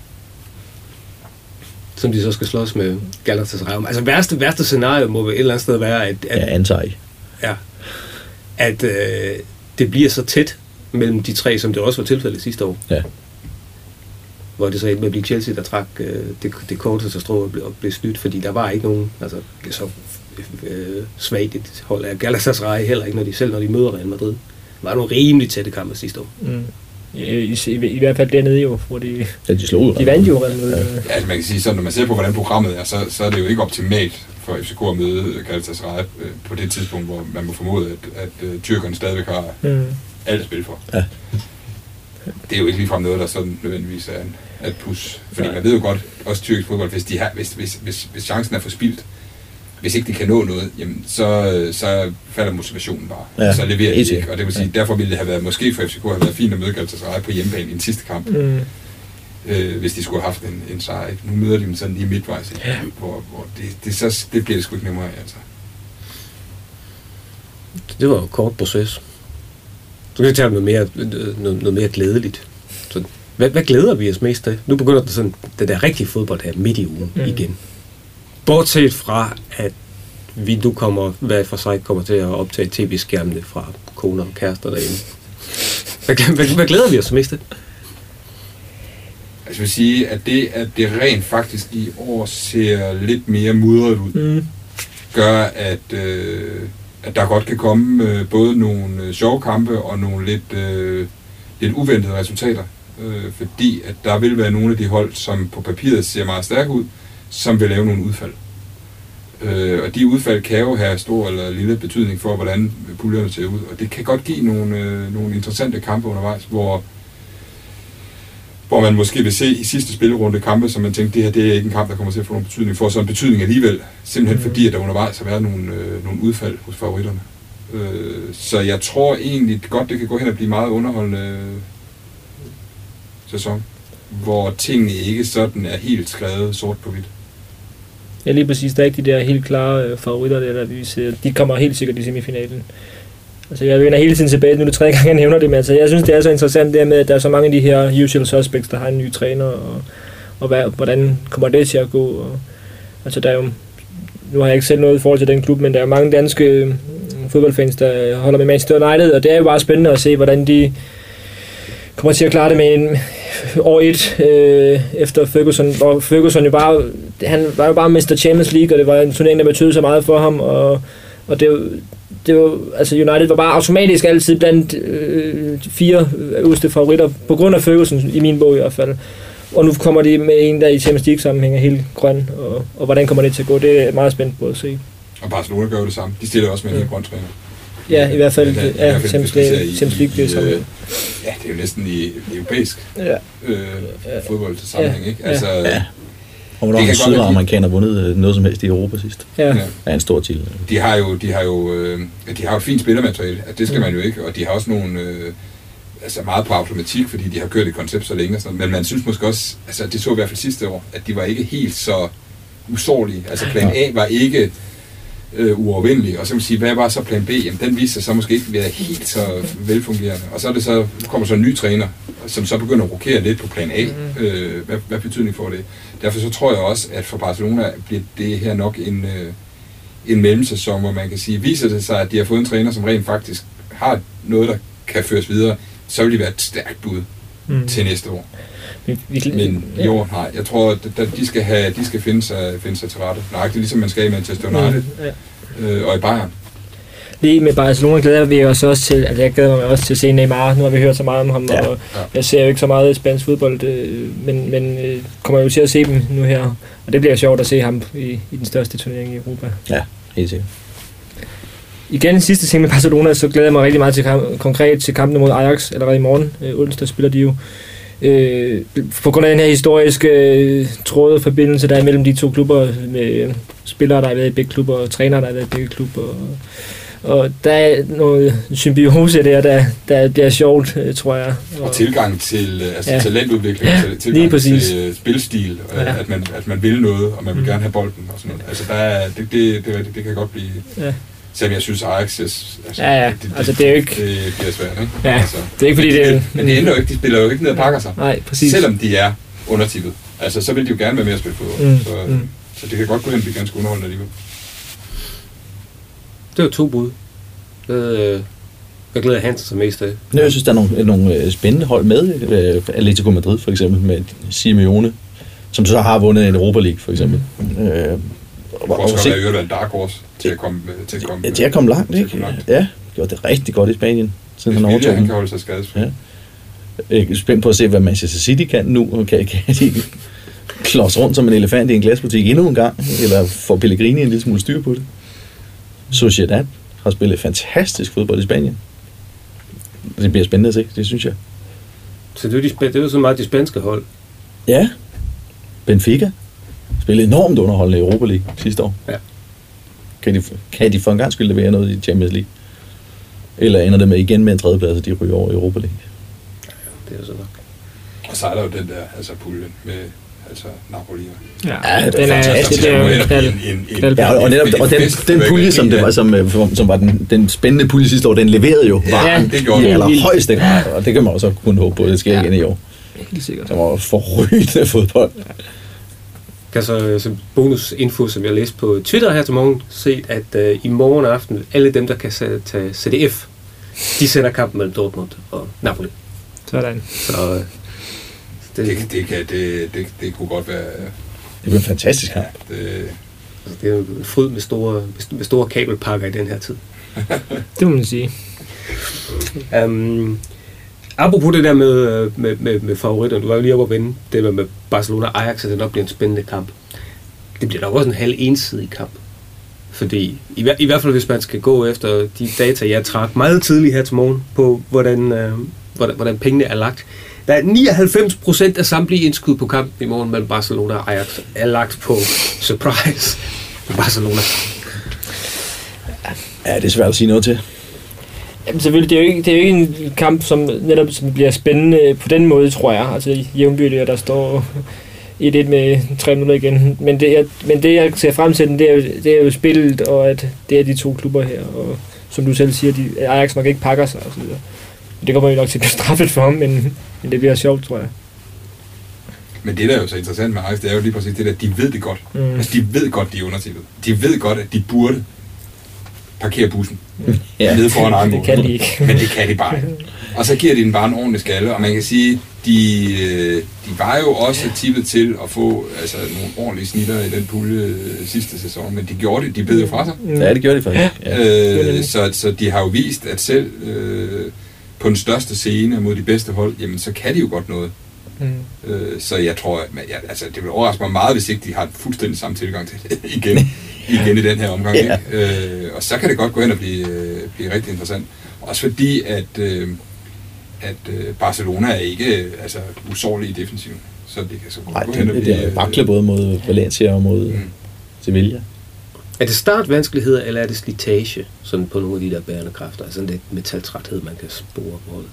Som de så skal slås med Galatasaray om. Altså, værste, værste scenario må et eller andet sted være, at, Ja, at, antager I. ja, at øh, det bliver så tæt mellem de tre, som det også var tilfældet sidste år. Ja. Hvor det så endte med at blive Chelsea, der trak øh, det, det korteste strå og blev, og blev snydt, fordi der var ikke nogen altså, så øh, svagt et hold af Galatasaray heller ikke, når de, selv når de møder Real Madrid. Der var nogle rimelig tætte kampe sidste år. Mm. I, i, i, I hvert fald dernede jo, hvor de, Ja, de slog de vandt jo Real Madrid. Ja, altså man kan sige sådan, når man ser på, hvordan programmet er, så, så er det jo ikke optimalt for FCK at møde Galatasaray øh, på det tidspunkt, hvor man må formode, at, at uh, tyrkerne stadigvæk har Mm. Alt at spille for. Ja. Det er jo ikke ligefrem noget, der sådan nødvendigvis er en, er et plus. Fordi man ved jo godt, også tyrkisk fodbold, hvis, de har, hvis, hvis, hvis, hvis chancen er forspildt, hvis ikke de kan nå noget, jamen så, så falder motivationen bare. Ja, så leverer de ikke. Og det vil sige, derfor ville det have været, måske for FCK have været fint at møde Galatasaray på hjemmebane i en sidste kamp, Mm. øh, hvis de skulle have haft en, en sejr. ikke? Nu møder de dem sådan lige midtvejs, ja. hvor, hvor det, det, så, det bliver det sgu ikke nemmere af, altså. Det var jo kort proces. Så kan vi tage noget mere, noget, noget mere glædeligt. Så, hvad, hvad glæder vi os mest af? Nu begynder det sådan, den der rigtige fodbold her midt i ugen Mm. igen. Bortset fra, at vi nu kommer, hver for sig kommer til at optage tv-skærmene fra koner og kærester derinde. Hvad, hvad, hvad glæder vi os mest af? Altså, jeg vil sige, at det, at det rent faktisk i år ser lidt mere mudret ud, Mm. gør, at, øh, at der godt kan komme øh, både nogle øh, sjove kampe og nogle lidt, øh, lidt uventede resultater. Øh, fordi at der vil være nogle af de hold, som på papiret ser meget stærke ud, som vil lave nogle udfald. Øh, og de udfald kan jo have stor eller lille betydning for, hvordan puljerne ser ud. Og det kan godt give nogle, øh, nogle interessante kampe undervejs, hvor, hvor man måske vil se i sidste spillerunde kampe, som man tænker, det her det er ikke en kamp, der kommer til at få nogen betydning, for så en betydning alligevel. Simpelthen Mm. fordi, at der undervejs har været nogle, øh, nogle udfald hos favoritterne. Øh, så jeg tror egentlig godt, det kan gå hen og blive meget underholdende øh, sæson, hvor tingene ikke sådan er helt skrevet sort på hvidt. Ja, lige præcis. Der er ikke de der helt klare øh, favoritter, der, der vi ser. De kommer helt sikkert i semifinalen. Altså, jeg vender hele tiden tilbage, nu er det tredje gang, jeg nævner det, men altså, jeg synes, det er så interessant det her med, at der er så mange af de her usual suspects, der har en ny træner, og, og hvad, hvordan kommer det til at gå? Og, altså, der er jo, nu har jeg ikke selv noget i forhold til den klub, men der er mange danske øh, fodboldfans, der holder med Manchester United, og det er jo bare spændende at se, hvordan de kommer til at klare det med en år et øh, efter Ferguson, hvor Ferguson jo bare, han var jo bare Mr. Champions League, og det var en turnering, der betød så meget for ham, og, og det, det var, altså United var bare automatisk altid blandt øh, fire øverste favoritter, på grund af Ferguson, i min bog i hvert fald. Og nu kommer de med en, der i Champions League sammenhæng er helt grøn, og, og hvordan kommer det til at gå, det er meget spændt på at se. Og Barcelona gør jo det samme. De stiller også med en Ja. helt grøn træner. Ja, i hvert fald, Ja, i ja, Champions League, i- Champions League, det er i, sammen. øh, Ja, det er jo næsten i europæisk Ja, øh, fodbold til sammenhæng, ikke? Ja. Altså, Ja. Og hvornår Det har kan godt være, de- sydamerikaner vundet øh, noget som helst i Europa sidst? ja. Ja. Ja, en stor titel. de har jo, de har jo, øh, de har jo et fint spillermateriale, at det skal man jo ikke, og de har også nogle, øh, altså meget på automatik, fordi de har kørt et koncept så længe, og sådan, men man synes måske også, altså det så i hvert fald sidste år, at de var ikke helt så usårlige, altså plan A var ikke øh, uovervindelig, og så vil sige, hvad var så plan B? Jamen, den viste sig så måske ikke være helt så velfungerende. Og så, er det så kommer så en ny træner, som så begynder at rokere lidt på plan A. Mm. Øh, hvad, hvad betydning får det? Derfor så tror jeg også, at for Barcelona bliver det her nok en, øh, en mellemsæson, hvor man kan sige, viser det sig, at de har fået en træner, som rent faktisk har noget, der kan føres videre, så vil de være et stærkt bud mm. til næste år. Vi, vi, Men år, nej. Jeg tror, at at de skal, have, de skal finde, sig, finde sig til rette. Nøjagtigt ligesom man skal i Manchester United ja. øh, og i Bayern. Lige med Barcelona glæder vi os også til, altså jeg glæder mig også til at se Neymar, nu har vi hørt så meget om ham, ja. og Ja. jeg ser jo ikke så meget i spansk fodbold, øh, men, men øh, kommer jo til at se dem nu her, og det bliver sjovt at se ham i, i den største turnering i Europa. Ja, helt sikkert. Igen sidste ting med Barcelona, så glæder jeg mig rigtig meget til kamp, konkret til kampen mod Ajax allerede i morgen. Øh, onsdag spiller de jo. Øh, på grund af den her historiske øh, tråde forbindelse, der er mellem de to klubber, med øh, spillere, der har været i begge klubber, og trænere, der har været i begge klubber. Og, og der er noget symbiose der, der, der bliver sjovt, øh, tror jeg. Og tilgang til øh, altså Ja. ja. talentudvikling, til, Lige tilgang præcis. til øh, spilstil, øh, Ja. at, man, at man vil noget, og man vil Mm. gerne have bolden og sådan noget. Altså, der er, det, det, det, det, det kan godt blive... Ja. Selvom jeg synes, Ajax... Altså, Ja, ja. Altså, det er jo ikke- Det bliver svært, ikke? Ja, altså, det er ikke fordi, det er... Men det ender jo ikke, de spiller jo ikke ned og pakker sig. Nej, præcis. Selvom de er undertippet. Altså, så vil de jo gerne være med at spille fodbold. Mm, Så, mm. så det kan godt gå hen og blive ganske underholdende alligevel. Det var to bud. Hvad, øh, hvad glæder Hansen sig mest af? Nu, jeg synes, der er nogle, nogle øh, spændende hold med. Øh, Atletico Madrid for eksempel, med Simeone, som så har vundet en Europa League for eksempel. Mm. Øh, Hvor og, skal se, være i øvrigt være en dark horse til at komme, til at komme, ja, de er kommet langt, til at ikke? komme langt. Ja, gjort det rigtig godt i Spanien, siden han overtog han kan holde sig skadesfri. Ja. Jeg er spændt på at se, hvad Manchester City kan nu. og Kan, kan de klods rundt som en elefant i en glasbutik endnu en gang? Eller får Pellegrini en lille smule styr på det? Sociedad har spillet fantastisk fodbold i Spanien. Det bliver spændende at se, det synes jeg. Så det er, jo de, det er jo så meget de spanske hold. Ja. Benfica spillede enormt underholdende i Europa League sidste år. Ja. Kan de, kan de for en gang skyld levere noget i Champions League? Eller ender det med igen med en tredjeplads, og de ryger over i Europa League? Det er jo så nok. Og så er der jo den der altså puljen med altså Napoli. Ja, Ja, det er den er, fantastisk. det er jo og knald, knald, Ja, netop, og den, det den pulje, som, det var, som, øh, som, som var den, den spændende pulje sidste år, den leverede jo Ja, var det gjorde i allerhøjeste grad, og det kan man også kun håbe på, at det sker Ja. igen i år. helt sikkert. Der var forrygende fodbold. Kan så som bonusinfo, som jeg læste på Twitter her til morgen, set, at øh, i morgen aften, alle dem, der kan tage CDF, de sender kampen mellem Dortmund og Napoli. Sådan. Så øh, det, Det, det, kan, det, det, det kunne godt være... Det blev en fantastisk kamp. Det, altså, det er jo en fryd med store, med store kabelpakker i den her tid. Det må man sige. Um, apropos det der med, øh, med, med, med favoritterne, du var jo lige oppe at vende det der med Barcelona Ajax, at det nok bliver en spændende kamp. Det bliver nok også en halv ensidig kamp. Fordi, i, hver- i hvert fald hvis man skal gå efter de data, jeg trak meget tidligt her til morgen, på hvordan, øh, hvordan, hvordan pengene er lagt. Der er 99 procent af samtlige indskud på kampen i morgen mellem Barcelona og Ajax er lagt på surprise Barcelona. Ja, det er svært at sige noget til. Jamen selvfølgelig, det er jo ikke, det er jo ikke en kamp, som netop som bliver spændende på den måde, tror jeg. Altså og der står 1-1 med 3 minutter igen. Men det, jeg, men det, jeg ser frem til, det er, jo, det er jo spillet, og at det er de to klubber her. Og som du selv siger, de, Ajax nok ikke pakker sig og så videre. Det kommer jo nok til at blive *laughs* straffet for ham, men, men det bliver sjovt, tror jeg. men det, der er jo så interessant med Ajax, det er jo lige præcis det der, de ved det godt. Mm. Altså, de ved godt, de er undertippet. De ved godt, at de burde parkere bussen *laughs* Ja. nede foran egen Det kan de ikke. Men det kan de bare ikke. *laughs* Og så giver de den bare en ordentlig skalle, og man kan sige, de, øh, de var jo også tippet til at få altså, nogle ordentlige snitter i den pulje øh, sidste sæson, men de gjorde det, de bed jo fra sig. Ja, det gjorde de faktisk. Ja. Øh, så, så de har jo vist, at selv øh, på den største scene mod de bedste hold, jamen så kan de jo godt noget. Mm. Øh, så jeg tror, at ja, altså, det vil overraske mig meget, hvis ikke de har fuldstændig samme tilgang til det *laughs* igen, igen i den her omgang. Ja. Ikke? Øh, og så kan det godt gå hen og blive, øh, blive rigtig interessant. Også fordi, at, øh, at øh, Barcelona er ikke øh, altså, usårlig i defensiven. Så det kan så godt Nej, gå hen og det, blive... det er vakle både mod Valencia og mod Mm. Sevilla. Er det startvanskeligheder, eller er det slitage sådan på nogle af de der bærende kræfter? Altså sådan lidt metaltræthed, man kan spore på holdet?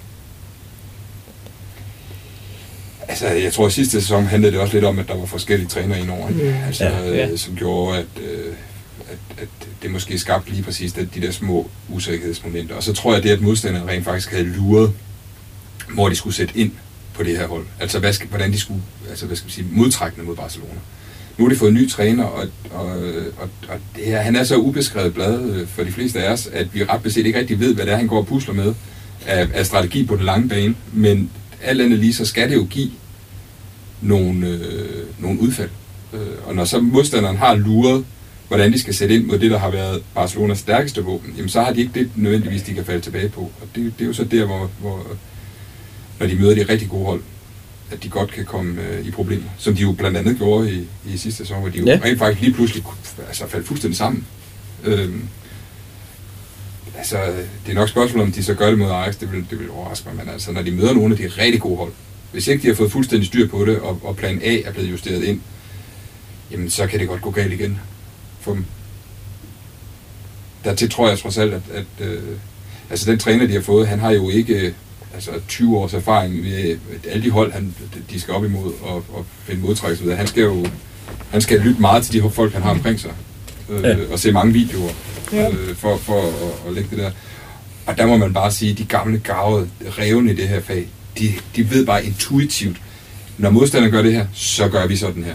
Altså, jeg tror, at sidste sæson handlede det også lidt om, at der var forskellige trænere indover, ikke? Mm. Altså, Ja, ja, ja. som gjorde, at, øh, at, at det måske skabte lige præcis de, de der små usikkerhedsmomenter. Og så tror jeg, det at modstanderne rent faktisk havde luret, hvor de skulle sætte ind på det her hold. Altså hvad skal, hvordan de skulle, altså hvad skal vi sige, modtrækkende mod Barcelona. Nu har de fået en ny træner, og, og, og, og det her, han er så ubeskrevet blad øh, for de fleste af os, at vi ret beset ikke rigtig ved, hvad det er, han går og pusler med af, af strategi på den lange bane. Men alt andet lige, så skal det jo give nogle, øh, nogle udfald. Øh, og når så modstanderen har luret, hvordan de skal sætte ind mod det, der har været Barcelonas stærkeste våben, jamen så har de ikke det nødvendigvis, de kan falde tilbage på. Og det, det er jo så der, hvor, hvor når de møder de rigtig gode hold, at de godt kan komme øh, i problemer. Som de jo blandt andet gjorde i, i sidste sæson, hvor de jo ja. rent faktisk lige pludselig altså, faldt fuldstændig sammen. Øhm, altså, det er nok spørgsmål, om de så gør det mod Ajax, det vil, det vil overraske mig, men altså, når de møder nogle af de rigtig gode hold, hvis ikke de har fået fuldstændig styr på det, og, og plan A er blevet justeret ind, jamen så kan det godt gå galt igen for dem. Dertil tror jeg trods alt, at, at øh, altså den træner, de har fået, han har jo ikke øh, altså 20 års erfaring med alle de hold, han, de skal op imod og, og finde modtrækningsmidler. Han skal jo han skal lytte meget til de folk, han har omkring sig. Øh, ja. Og se mange videoer ja. øh, for, for at, at lægge det der. Og der må man bare sige, at de gamle gavede revne i det her fag, de, de ved bare intuitivt, når modstanderne gør det her, så gør vi sådan her.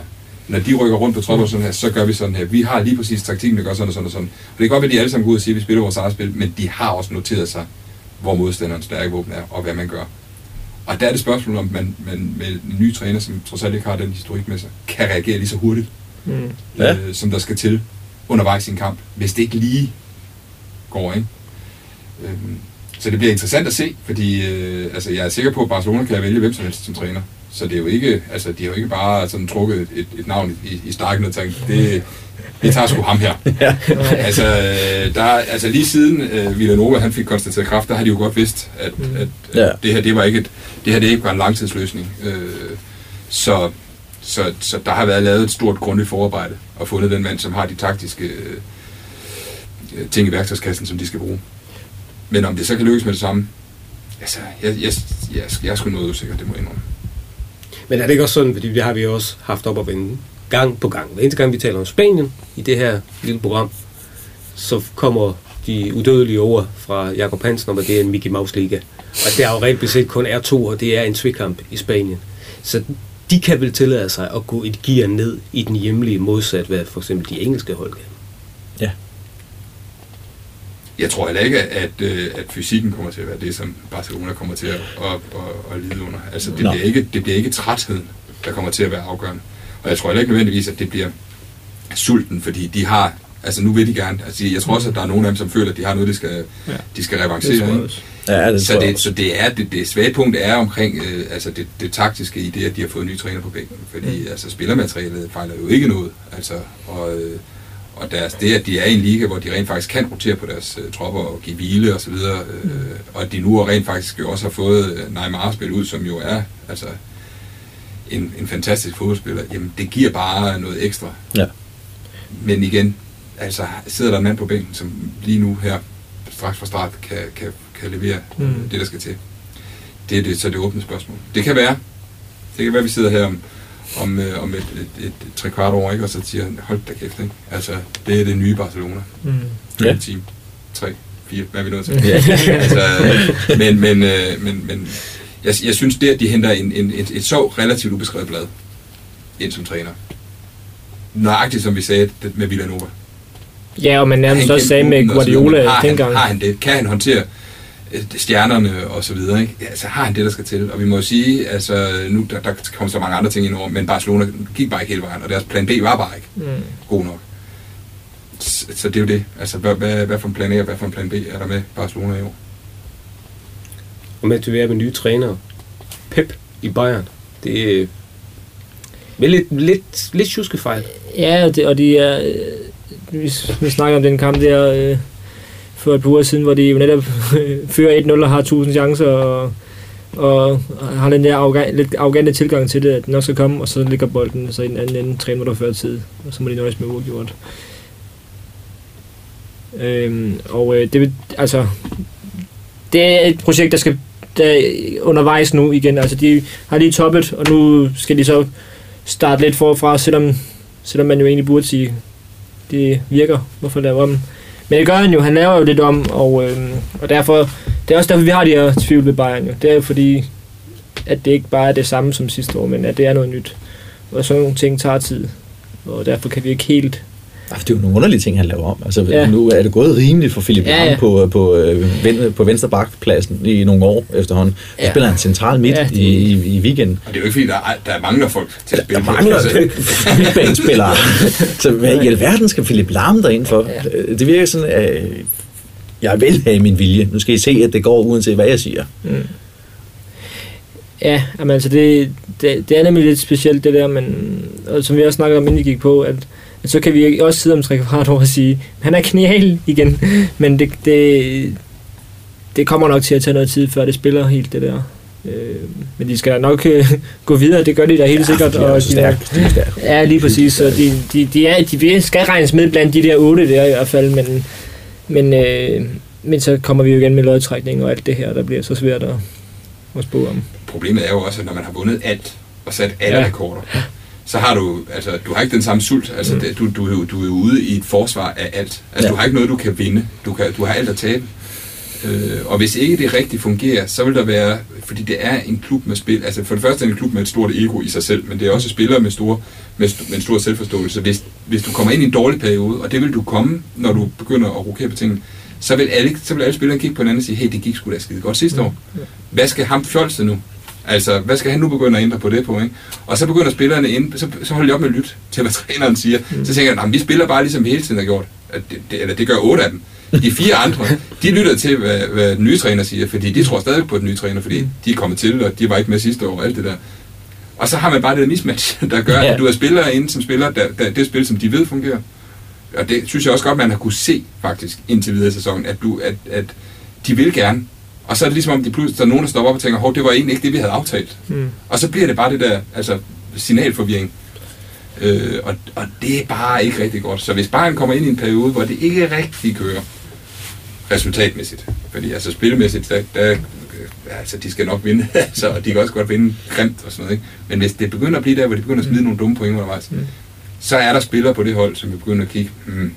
Når de rykker rundt på tropper sådan her, så gør vi sådan her. Vi har lige præcis taktikken, der gør sådan og sådan og sådan. Og det kan godt være, at de alle sammen går ud og siger, at vi spiller vores eget spil, men de har også noteret sig, hvor modstanderens stærke våben er, og hvad man gør. Og der er det spørgsmål, om man, man med en ny træner, som trods alt ikke har den historik med sig, kan reagere lige så hurtigt, mm. ja. øh, som der skal til undervejs i en kamp, hvis det ikke lige går, ikke? Øhm, så det bliver interessant at se, fordi øh, altså, jeg er sikker på, at Barcelona kan vælge hvem som helst som træner. Så det er jo ikke, altså, de har jo ikke bare sådan trukket et, et navn i, i stakken og tænkt, det, vi tager sgu ham her. *laughs* ja. altså, der, altså lige siden uh, Villanova han fik konstateret kraft, der har de jo godt vidst, at, at, at ja. det her det var ikke et, det her det ikke var en langtidsløsning. Uh, så, så, så der har været lavet et stort grundigt forarbejde og fundet den mand, som har de taktiske øh, øh, ting i værktøjskassen, som de skal bruge. Men om det så kan lykkes med det samme, altså, jeg, jeg, jeg, jeg er sgu noget usikker, det må jeg indrømme. Men er det ikke også sådan, fordi det har vi også haft op at vende gang på gang. Hver eneste gang vi taler om Spanien i det her lille program, så kommer de udødelige ord fra Jakob Hansen om, at det er en Mickey Mouse Liga. Og det er jo rent beset kun er to, og det er en tvikamp i Spanien. Så de kan vel tillade sig at gå et gear ned i den hjemlige modsat, hvad for eksempel de engelske hold kan. Ja. Jeg tror heller ikke, at, øh, at fysikken kommer til at være det, som Barcelona kommer til at, at, at, at lide under. Altså, det, bliver ikke, det bliver ikke trætheden, der kommer til at være afgørende. Og jeg tror heller ikke nødvendigvis, at det bliver sulten, fordi de har, altså nu vil de gerne, altså jeg tror også, at der er nogle af dem, som føler, at de har noget, de skal, ja. de skal revancere. Det ja, det så, det, så det er det, det svage punkt er omkring øh, altså det, det, taktiske i det, at de har fået en ny træner på bænken. Fordi mm. altså, spillermaterialet fejler jo ikke noget. Altså, og, øh, og deres, det, at de er i en liga, hvor de rent faktisk kan rotere på deres uh, tropper og give hvile og så videre, øh, mm. og at de nu rent faktisk også har fået uh, Neymar spil ud, som jo er altså, en, en fantastisk fodboldspiller, jamen det giver bare noget ekstra. Ja. Men igen, altså sidder der en mand på bænken, som lige nu her, straks fra start, kan, kan, kan levere mm. det, der skal til. Det er det, så det åbne spørgsmål. Det kan være, det kan være, at vi sidder her om, om, øh, om et, et, et, et tre kvart år, ikke? og så siger hold da kæft, ikke? Altså, det er det nye Barcelona. Mm. Ja. Team. Tre, fire, hvad er vi nået til? *laughs* Ja. altså, men, men, øh, men, men jeg, jeg synes, det at de henter en, en, et, et så relativt ubeskrevet blad ind som træner, nøjagtigt som vi sagde med Villanova. Ja, og man nærmest også sagde med Guardiola har dengang. Han, har han det? Kan han håndtere øh, stjernerne og så videre, ikke? Altså har han det, der skal til. Og vi må jo sige, altså nu der, der kommer så mange andre ting ind over, men Barcelona gik bare ikke hele vejen, og deres plan B var bare ikke mm. god nok. Så, så det er jo det. Altså, hvad, hvad, hvad for en plan A og hvad for en plan B er der med Barcelona i år? Og med at være med nye trænere. Pep i Bayern. Det er med lidt, lidt, lidt tjuskefejl. Ja, og, det, og de er... Øh, vi, vi snakker om den kamp der øh, for et par uger siden, hvor de jo netop øh, fører 1-0 og har 1000 chancer, og, og har den der arrogan, lidt arrogante tilgang til det, at den nok skal komme, og så ligger bolden så i den anden ende 3 minutter før tid, og så må de nøjes med uafgjort. Øhm, og øh, det altså det er et projekt, der skal der undervejs nu igen. Altså, de har lige toppet, og nu skal de så starte lidt forfra, selvom, selvom man jo egentlig burde sige, det virker, hvorfor lave om. Men det gør han jo, han laver jo lidt om, og, øh, og derfor, det er også derfor, vi har de her tvivl ved Bayern jo. Det er jo fordi, at det ikke bare er det samme som sidste år, men at det er noget nyt. Og sådan nogle ting tager tid, og derfor kan vi ikke helt det er jo nogle underlige ting, han laver om. Altså, Ja. ja. Nu er det gået rimeligt for Philip Ja, ja, ja. ja. på, på, øh, på venstre bakpladsen i nogle år efterhånden. Der Ja. spiller han central midt Ja, ja, det- i, i, i weekenden. Og det er jo ikke fordi, der, er, der mangler folk til at Der spille på. mangler Altså, *laughs* midtbanespillere. *laughs* Så hvad i alverden skal Philip Lahm derind for? Ja. Det virker sådan, at jeg vil have min vilje. Nu skal I se, at det går uanset hvad jeg siger. Ja, jamen, altså det, det, det er nemlig lidt specielt det der, men og som vi også snakkede om, inden vi gik på, at, at så kan vi også sidde om tre kvart år og sige, han er genial igen, *laughs* men det, det, det kommer nok til at tage noget tid, før det spiller helt det der. Øh, men de skal da nok øh, *laughs* gå videre, det gør de da helt ja, sikkert. de er jo så de er stærke. Ja, lige præcis. Så de, de, de, er, de skal regnes med blandt de der otte der i hvert fald, men, men, øh, men så kommer vi jo igen med lodtrækning og alt det her, der bliver så svært at, at spå om. Problemet er jo også, at når man har vundet alt, og sat alle ja. rekorder, så har du, altså, du har ikke den samme sult. Altså, Mm. du, du, er du er jo ude i et forsvar af alt. Altså, Ja. du har ikke noget, du kan vinde. Du, kan, du har alt at tabe. Øh, og hvis ikke det rigtigt fungerer, så vil der være, fordi det er en klub med spil, altså for det første er det en klub med et stort ego i sig selv, men det er også spillere med, store, med, med en stor selvforståelse. Hvis, hvis du kommer ind i en dårlig periode, og det vil du komme, når du begynder at rokere på tingene, så vil alle, så vil alle spillere kigge på hinanden og sige, hey, det gik sgu da skide godt sidste år. Hvad skal ham fjolse nu? Altså, hvad skal han nu begynde at ændre på det på, ikke? Og så begynder spillerne ind, så, så holder de op med at lytte til, hvad træneren siger. Mm. Så tænker jeg, "Nå, men vi spiller bare ligesom vi hele tiden har gjort. At det, det, eller det gør otte af dem. De fire andre, de lytter til, hvad, hvad den nye træner siger, fordi de tror stadig på den nye træner, fordi de er kommet til, og de var ikke med sidste år og alt det der. Og så har man bare det mismatch, *laughs* der gør, Ja. at du er spillere inde som spiller, der, der, det spil, som de ved fungerer. Og det synes jeg også godt, man har kunne se faktisk indtil videre i sæsonen, at, du, at, at de vil gerne. Og så er det ligesom om, de pludselig, der er nogen, der stopper op og tænker, hov, det var egentlig ikke det, vi havde aftalt. Mm. Og så bliver det bare det der, altså signalforvirring. Øh, og, og det er bare ikke rigtig godt. Så hvis Bayern kommer ind i en periode, hvor det ikke rigtig kører resultatmæssigt, fordi altså spillemæssigt, der, der øh, altså de skal nok vinde, *laughs* altså, og de kan også godt vinde grimt og sådan noget, ikke? men hvis det begynder at blive der, hvor de begynder at smide nogle dumme point undervejs, Mm. så er der spillere på det hold, som vi begynder at kigge, hmm,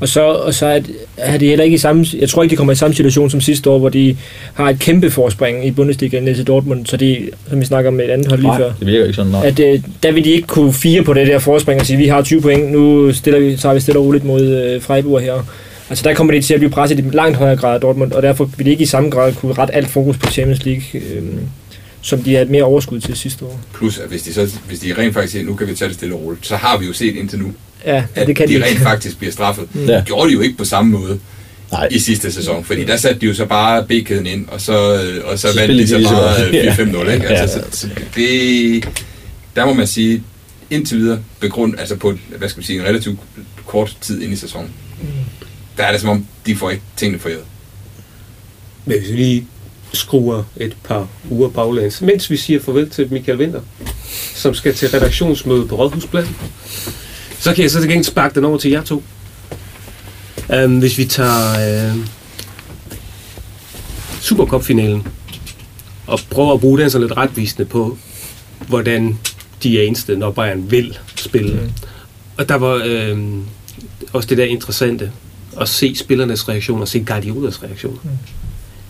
Og så, og så er, er de heller ikke i samme... Jeg tror ikke, de kommer i samme situation som sidste år, hvor de har et kæmpe forspring i Bundesliga ned til Dortmund, så de, som vi snakker om med et andet hold lige før, Nej, det virker ikke sådan. Nej. at øh, der vil de ikke kunne fire på det der forspring og sige, vi har 20 point, nu stiller vi, tager vi stille og roligt mod øh, Freiburg her. Altså der kommer de til at blive presset i langt højere grad af Dortmund, og derfor vil de ikke i samme grad kunne rette alt fokus på Champions League, øh, som de havde mere overskud til sidste år. plus at hvis de, så, hvis de rent faktisk siger, nu kan vi tage det stille og roligt, så har vi jo set indtil nu, Ja, at det kan de de rent faktisk bliver straffet. Mm. Ja. Det gjorde de jo ikke på samme måde. Nej. i sidste sæson, fordi der satte de jo så bare B-kæden ind, og så, og så, Så vandt de så de bare ligesom- øh, 4-5-0, ikke? Ja. Altså, så, så det, der må man sige, indtil videre, begrund, altså på, hvad skal man sige, en relativt kort tid ind i sæsonen, der er det som om, de får ikke tingene forjæret. Men hvis vi lige skruer et par uger baglæns, mens vi siger farvel til Michael Winter, som skal til redaktionsmøde på Rådhuspladsen, så kan jeg så til gengæld sparke den over til jer to. Um, hvis vi tager uh, Supercup-finalen og prøver at bruge den så lidt retvisende på, hvordan de er indstillet, når Bayern vil spille. Mm. Og der var øh, også det der interessante at se spillernes reaktion og se Guardiolas reaktion. Mm.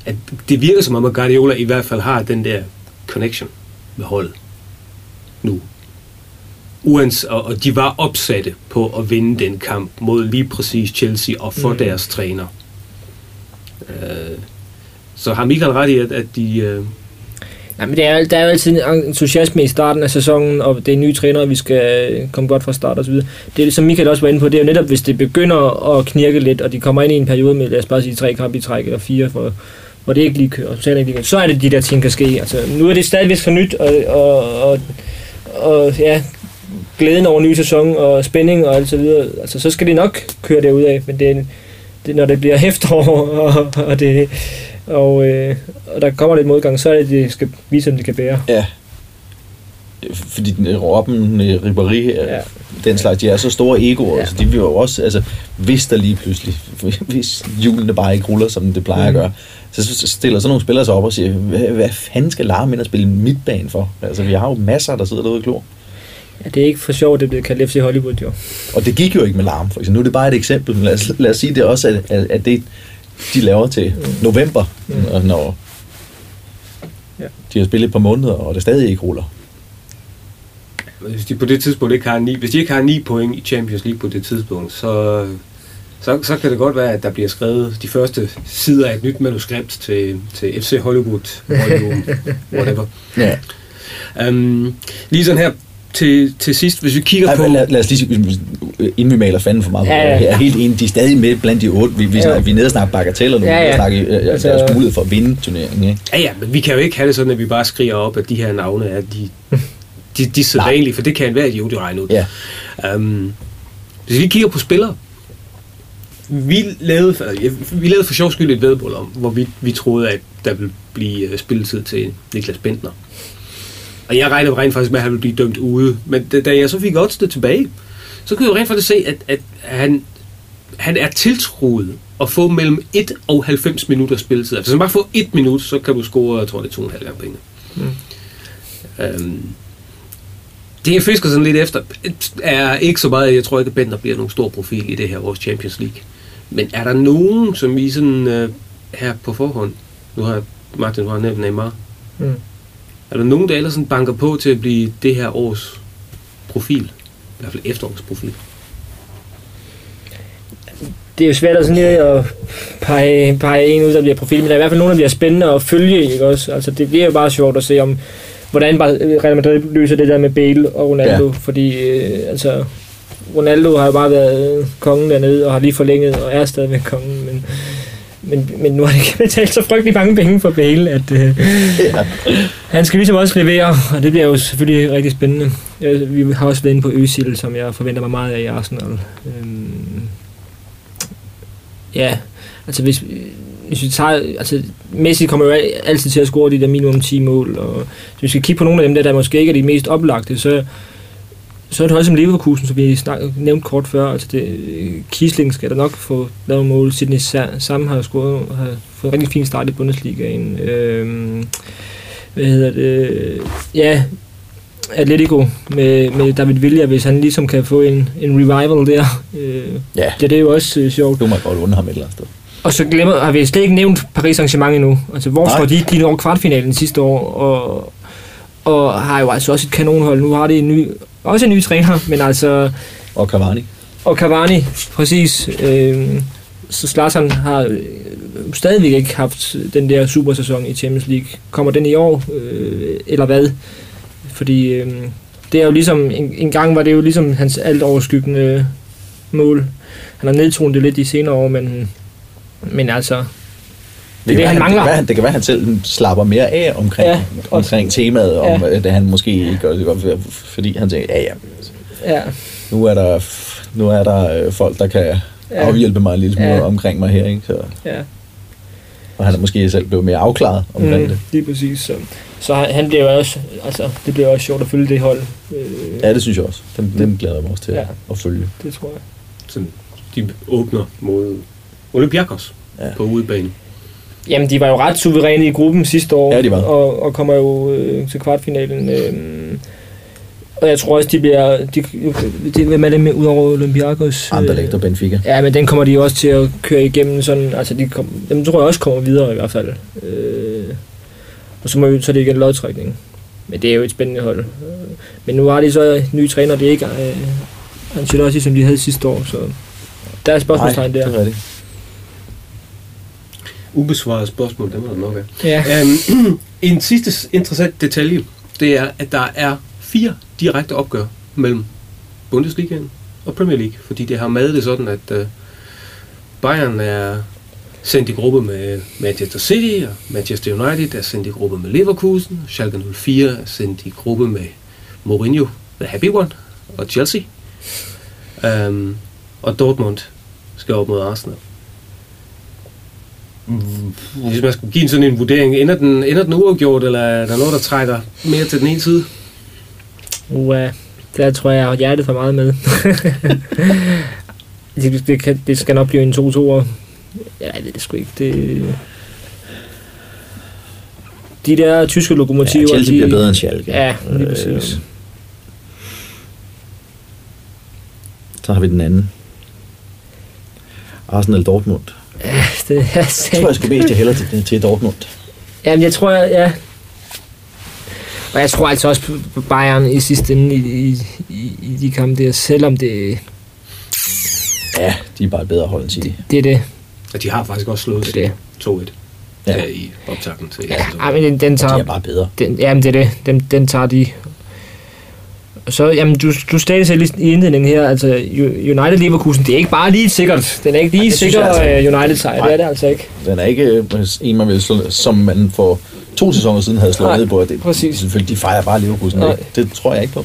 At det virker som om, at Guardiola i hvert fald har den der connection med holdet. Uans, og, og de var opsatte på at vinde den kamp mod lige præcis Chelsea og for Mm. deres træner. Øh, så har Michael ret i, at, at de... Øh, Nej, men det er, der er jo altid en entusiasme i starten af sæsonen, og det er nye trænere, vi skal øh, komme godt fra start og så videre. Det er det, som Michael også var inde på, det er jo netop, hvis det begynder at knirke lidt, og de kommer ind i en periode med, lad os bare sige, tre kampe i træk, eller fire, for, hvor det ikke lige kører, og ikke lige så er det de der ting, kan ske. Altså, nu er det stadigvæk for nyt, og, og, og, og ja, glæden over ny sæson, og spænding og alt så videre, altså, så skal de nok køre derud af, men det, er- det, når det bliver *laughs* efterår, og, og det, og, øh, og der kommer lidt modgang, så er det, de skal vise, om de kan bære. Ja. Fordi den- Robben, øh, Ribéry, Ja. ja. den slags, de er så store egoer, Ja. så de vil jo også, altså, hvis der lige pludselig, *laughs* hvis hjulene bare ikke ruller, som det plejer mm. At gøre, så så stiller sådan nogle spillere sig op og siger, hvad, hvad fanden skal Larm ind og spille midtbane for? Altså, vi har jo masser, der sidder derude og klor. Ja, det er ikke for sjovt, det blevet kaldt FC Hollywood, jo. Og det gik jo ikke med larm, for eksempel. Nu er det bare et eksempel, men lad os, lad os sige det også, at, at, at det, de laver til november, mm. når Ja. de har spillet et par måneder, og det stadig ikke ruller. Hvis de på det tidspunkt ikke har ni, hvis de ikke har 9 point i Champions League på det tidspunkt, så, så, så kan det godt være, at der bliver skrevet de første sider af et nyt manuskript til, til FC Hollywood, volume, *laughs* whatever. Ja. Um, lige sådan her til, til sidst, hvis vi kigger Ej, på... lad, lad os lige inden vi maler fanden for meget, Ja, ja. jeg er helt enig, de er stadig med blandt de otte. Vi, vi, Ja. snakker, vi er nede og snakker bagateller nu, Ja, ja, ja. ja. vi snakker øh, Altså- altså, deres mulighed for at vinde turneringen. Ikke? Ja, ja, men vi kan jo ikke have det sådan, at vi bare skriger op, at de her navne er de, de, de *laughs* sædvanlige, for det kan enhver idiot jo regne ud. Ja. Um, hvis vi kigger på spillere, vi lavede, ja, vi lavede for sjov skyld et vedmål om, hvor vi, vi troede, at der ville blive øh, spilletid til Niklas Bentner. Og jeg regnede rent faktisk med, at han ville blive dømt ude. Men da, jeg så fik oddsene tilbage, så kunne jeg jo rent faktisk se, at, at han, han er tiltroet at få mellem 1 og 90 minutter spilletid. Altså, hvis man bare får 1 minut, så kan du score, jeg tror, det er 2,5 gange penge. Mm. Øhm, det jeg fisker sådan lidt efter, er ikke så meget, jeg tror ikke, at Bender bliver nogen stor profil i det her års Champions League. Men er der nogen, som I sådan øh, her på forhånd, nu har Martin, du har nævnt Neymar, Mm. Er der nogen, der ellers sådan banker på til at blive det her års profil? I hvert fald efterårs profil. Det er jo svært at, sådan lige at pege, pege en ud, der bliver profil, men der er i hvert fald nogen, der bliver spændende at følge, ikke også? Altså, det bliver jo bare sjovt at se, om hvordan bare Real Madrid løser det der med Bale og Ronaldo, ja. fordi øh, altså, Ronaldo har jo bare været kongen dernede, og har lige forlænget, og er stadigvæk kongen, men, men, men nu har de ikke *laughs* betalt så frygtelig mange penge for Bale, at øh, Ja. han skal ligesom også levere, og det bliver jo selvfølgelig rigtig spændende. Vi har også været inde på Øsil, som jeg forventer mig meget af i Arsenal. Øhm, ja, altså hvis, hvis vi tager, altså Messi kommer jo altid til at score de der minimum 10 mål, og hvis vi skal kigge på nogle af dem der, der måske ikke er de mest oplagte, så, så er det også som Leverkusen, som vi snak, nævnt kort før, altså det, Kisling skal der nok få lavet mål, Sidney Sa- Sam har scoret, har fået en rigtig fin start i Bundesligaen, øhm, hvad hedder det, ja, Atletico med, med David Villa, hvis han ligesom kan få en, en revival der. Øh, Ja, ja, det er jo også øh, sjovt. du må godt undre ham et eller andet sted. Og så glemmer, har vi slet ikke nævnt Paris Saint-Germain endnu. Altså, hvor står de? De når kvartfinalen sidste år, og, og har jo altså også et kanonhold. Nu har de en ny, også en ny træner, men altså, Og Cavani. og Cavani, præcis. Øh, så Zlatan har øh, stadigvæk ikke haft den der supersæson i Champions League. Kommer den i år, øh, eller hvad? Fordi øh, det er jo ligesom, en, en gang var det jo ligesom hans alt overskyggende mål. Han har nedtonet det lidt de senere år, men, men altså, Det, det, kan han være, mangler. Det kan, være, det kan være, at han selv slapper mere af omkring, Ja, omkring temaet, om ja. det han måske ikke gør det godt, fordi han tænker, ja, ja, ja, nu er der, nu er der øh, folk, der kan Ja. afhjælpe mig en lille smule Ja. omkring mig her, ikke? Så, ja. og han er måske selv blevet mere afklaret omkring mm. det. Lige præcis. Så, så han- han bliver jo også, altså, det bliver også sjovt at følge det hold. Øh, Ja, det synes jeg også. Den, den glæder jeg mig også til Ja. at følge. Det tror jeg. Sådan, de åbner mod Olympiakos. Ja. på udebane. Jamen, de var jo ret suveræne i gruppen sidste år. Ja, de var. Og, og kommer jo øh, til kvartfinalen. Øh, og jeg tror også, de bliver... De, de, hvem er det med ud over Olympiakos? Anderlecht og Benfica. Ja, men den kommer de også til at køre igennem sådan... Altså, de kom, dem tror jeg også kommer videre i hvert fald. Øh, og så, må vi, så er det igen lodtrækning. Men det er jo et spændende hold. Øh, Men nu har de så nye træner, det er ikke øh, Ancelotti, som de havde sidste år, så der er spørgsmålstegn det der. er rigtigt. Ubesvaret spørgsmål, det må der nok være. Ja. Øhm, *clears throat* en sidste interessant detalje, det er, at der er fire direkte opgør mellem Bundesligaen og Premier League, fordi det har med det sådan, at uh, Bayern er sendt i gruppe med Manchester City, og Manchester United er sendt i gruppe med Leverkusen, Schalke 04 er sendt i gruppe med Mourinho, The Happy One, og Chelsea. Um, og Dortmund skal op mod Arsenal. Hvis man skulle give en sådan en vurdering, ender den, ender den uafgjort, eller er der noget, der trækker mere til den ene side? Uh, der tror jeg, jeg har hjertet for meget med. *laughs* det, det, kan, det skal nok blive en 2 2 Ja, jeg ved det sgu ikke. Det, de der tyske Ja, lokomotiver... Chelsea de, bliver bedre end Schalke. Ja, lige Øh, præcis. Så har vi den anden. Arsenal Dortmund. Ja, det er Jeg tror, jeg skal mest hellere til, til Dortmund. Jamen, jeg tror, jeg, ja. Og jeg tror altså også på- Bayern i sidste ende i, i, i, i de kampe der, selvom det, Ja, de er bare et bedre hold end City. det er det. Og de har faktisk også slået Det er det. 2-1 Ja. ja. i optakten til. Ja, ej, men den, den De tager... er bare bedre. Den, jamen, det er det. Den, den tager de. Og Så, jamen, du, du stadig selv i indledningen her, altså United Leverkusen, det er ikke bare lige sikkert. Den er ikke lige synes sikker altså altså, United sejr, det er det altså ikke. Den er ikke øh, en, man vil slå, som man for to sæsoner siden havde slået Nej, ned på. Det, præcis. Selvfølgelig, de fejrer bare Leverkusen. Nej. Det tror jeg ikke på.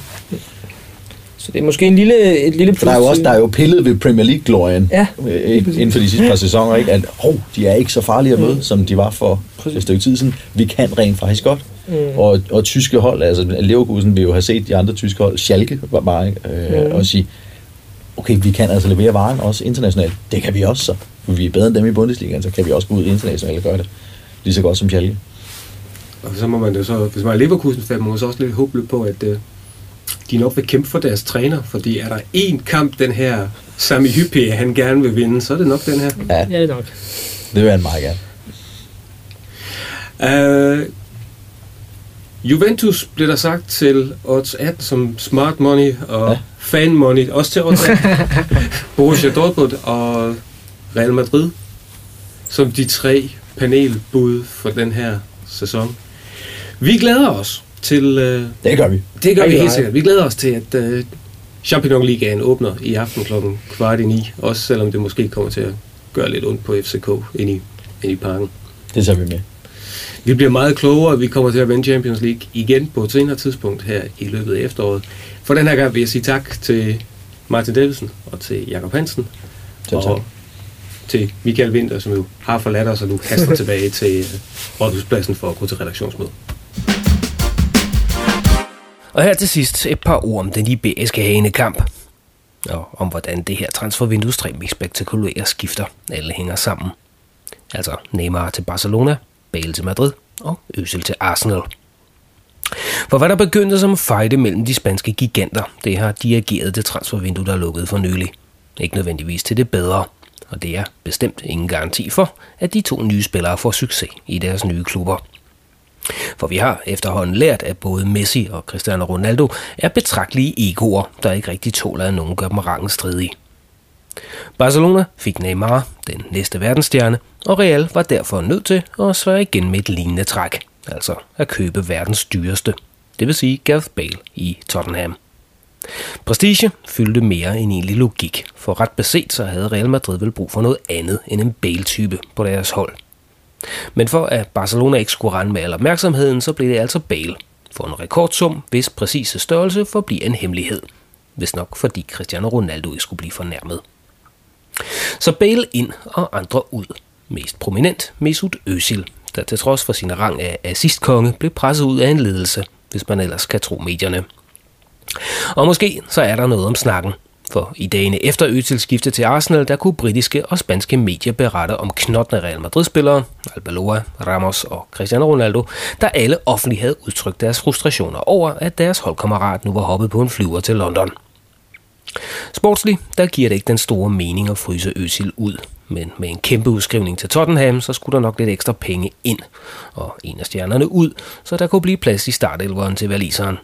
Så det er måske en lille, et lille For der er jo også der er jo pillet ved Premier League-glorien Ja, øh, inden for de sidste par sæsoner, ikke? at oh, de er ikke så farlige at møde, som de var for Præcis. et stykke tid siden. Vi kan rent faktisk godt. Mm. Og, og tyske hold, altså Leverkusen vil jo have set de andre tyske hold, Schalke var bare, ikke? øh, Mm. og sige, okay, vi kan altså levere varen også internationalt. Det kan vi også så. For vi er bedre end dem i Bundesligaen, så kan vi også gå ud internationalt og gøre det lige så godt som Schalke. Og så må man jo så, hvis man er Leverkusen-fan, må man så også lidt håbe på, at øh, de nok vil kæmpe for deres træner, fordi er der én kamp, den her Sami Hyppie, han gerne vil vinde, så er det nok den her. Ja, ja, det er nok. det vil han meget gerne. Uh, Juventus blev der sagt til odds 18 som smart money og Ja. ja. fan money, også til odds 18. *laughs* Borussia Dortmund og Real Madrid som de tre panelbud for den her sæson. Vi glæder os til, uh, Det gør vi. det gør vi helt sikkert, vi glæder os til, at uh, Champions Ligaen åbner i aften klokken kvart i ni, også selvom det måske kommer til at gøre lidt ondt på FCK ind i, ind i parken. Det tager vi med. Vi bliver meget klogere, vi kommer til at vinde Champions League igen på et senere tidspunkt her i løbet af efteråret. For den her gang vil jeg sige tak til Martin Davidsen og til Jakob Hansen. Selv tak. og til Michael Winter, som jo har forladt os og nu haster *laughs* tilbage til øh, Rådhuspladsen for at gå til redaktionsmøde. Og her til sidst et par ord om den iberiske hanekamp. Og om hvordan det her transfervindue tre mest spektakulære skifter alle hænger sammen. Altså Neymar til Barcelona, Bale til Madrid og Øsel til Arsenal. For hvad der begyndte som fejde mellem de spanske giganter, det har dirigeret det transfervindue, der er lukket for nylig. Ikke nødvendigvis til det bedre, og det er bestemt ingen garanti for, at de to nye spillere får succes i deres nye klubber. For vi har efterhånden lært, at både Messi og Cristiano Ronaldo er betragtelige egoer, der ikke rigtig tåler, at nogen gør dem rangen stridige. Barcelona fik Neymar, den næste verdensstjerne, og Real var derfor nødt til at svare igen med et lignende træk, altså at købe verdens dyreste, det vil sige Gareth Bale i Tottenham. Prestige fyldte mere end egentlig logik, for ret beset så havde Real Madrid vel brug for noget andet end en Bale-type på deres hold. Men for at Barcelona ikke skulle rende med al opmærksomheden, så blev det altså Bale. For en rekordsum, hvis præcise størrelse forbliver en hemmelighed. Hvis nok fordi Cristiano Ronaldo ikke skulle blive fornærmet. Så Bale ind og andre ud. Mest prominent Mesut Özil, der til trods for sin rang af assistkonge blev presset ud af en ledelse, hvis man ellers kan tro medierne. Og måske så er der noget om snakken, for i dagene efter Özil skifte til Arsenal, der kunne britiske og spanske medier berette om knottende Real Madrid-spillere, Albaloa, Ramos og Cristiano Ronaldo, der alle offentligt havde udtrykt deres frustrationer over, at deres holdkammerat nu var hoppet på en flyver til London. Sportsligt, der giver det ikke den store mening at fryse Özil ud, men med en kæmpe udskrivning til Tottenham, så skulle der nok lidt ekstra penge ind, og en af stjernerne ud, så der kunne blive plads i startelveren til valiseren.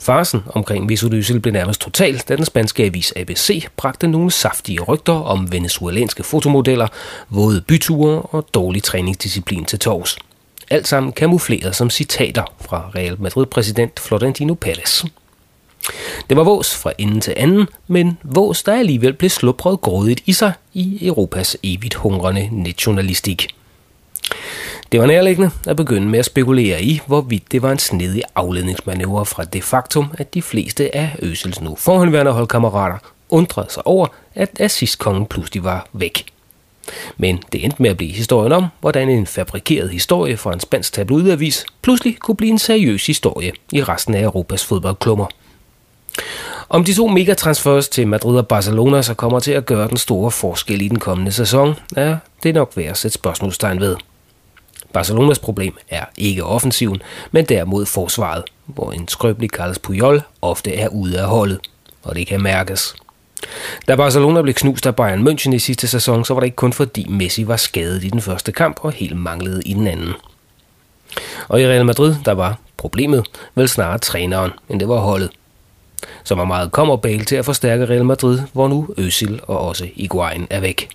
Farsen omkring Mesut blev nærmest total, da den spanske avis ABC bragte nogle saftige rygter om venezuelanske fotomodeller, våde byture og dårlig træningsdisciplin til tors. Alt sammen kamufleret som citater fra Real Madrid-præsident Florentino Pérez. Det var vås fra ende til anden, men vås, der alligevel blev slupret grådigt i sig i Europas evigt hungrende nationalistik. Det var nærliggende at begynde med at spekulere i, hvorvidt det var en snedig afledningsmanøvre fra det faktum, at de fleste af Øsels nu forhåndværende holdkammerater undrede sig over, at assistkongen pludselig var væk. Men det endte med at blive historien om, hvordan en fabrikeret historie fra en spansk tabloidavis pludselig kunne blive en seriøs historie i resten af Europas fodboldklummer. Om de to megatransfers til Madrid og Barcelona så kommer til at gøre den store forskel i den kommende sæson, er det nok værd at sætte spørgsmålstegn ved. Barcelonas problem er ikke offensiven, men derimod forsvaret, hvor en skrøbelig Carles Puyol ofte er ude af holdet, og det kan mærkes. Da Barcelona blev knust af Bayern München i sidste sæson, så var det ikke kun fordi Messi var skadet i den første kamp og helt manglede i den anden. Og i Real Madrid, der var problemet vel snarere træneren, end det var holdet. Som var meget kommer Bale til at forstærke Real Madrid, hvor nu Özil og også Iguain er væk.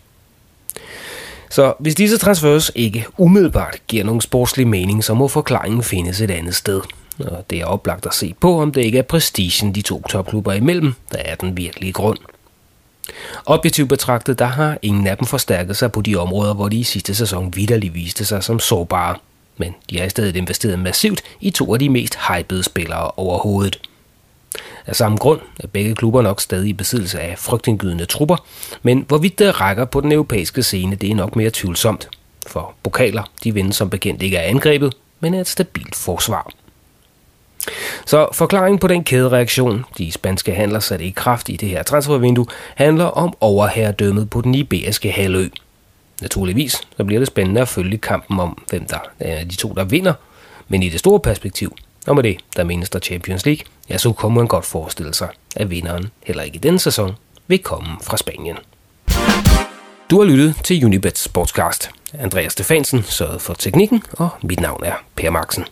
Så hvis disse transfers ikke umiddelbart giver nogen sportslig mening, så må forklaringen findes et andet sted. Og det er oplagt at se på, om det ikke er prestigen de to topklubber imellem, der er den virkelige grund. Objektivt betragtet, der har ingen af dem forstærket sig på de områder, hvor de i sidste sæson vidderligt viste sig som sårbare. Men de har i stedet investeret massivt i to af de mest hypede spillere overhovedet. Af samme grund er begge klubber nok stadig i besiddelse af frygtindgydende trupper, men hvorvidt det rækker på den europæiske scene, det er nok mere tvivlsomt. For pokaler, de vinder som bekendt ikke af angrebet, men af et stabilt forsvar. Så forklaringen på den kædereaktion, de spanske handler satte i kraft i det her transfervindue, handler om overherredømmet på den iberiske halvø. Naturligvis så bliver det spændende at følge kampen om, hvem der er de to, der vinder, men i det store perspektiv, og med det, der menes der Champions League, ja, så kunne man godt forestille sig, at vinderen heller ikke i denne sæson vil komme fra Spanien. Du har lyttet til Unibet Sportscast. Andreas Stefansen sørgede for teknikken, og mit navn er Per Marksen.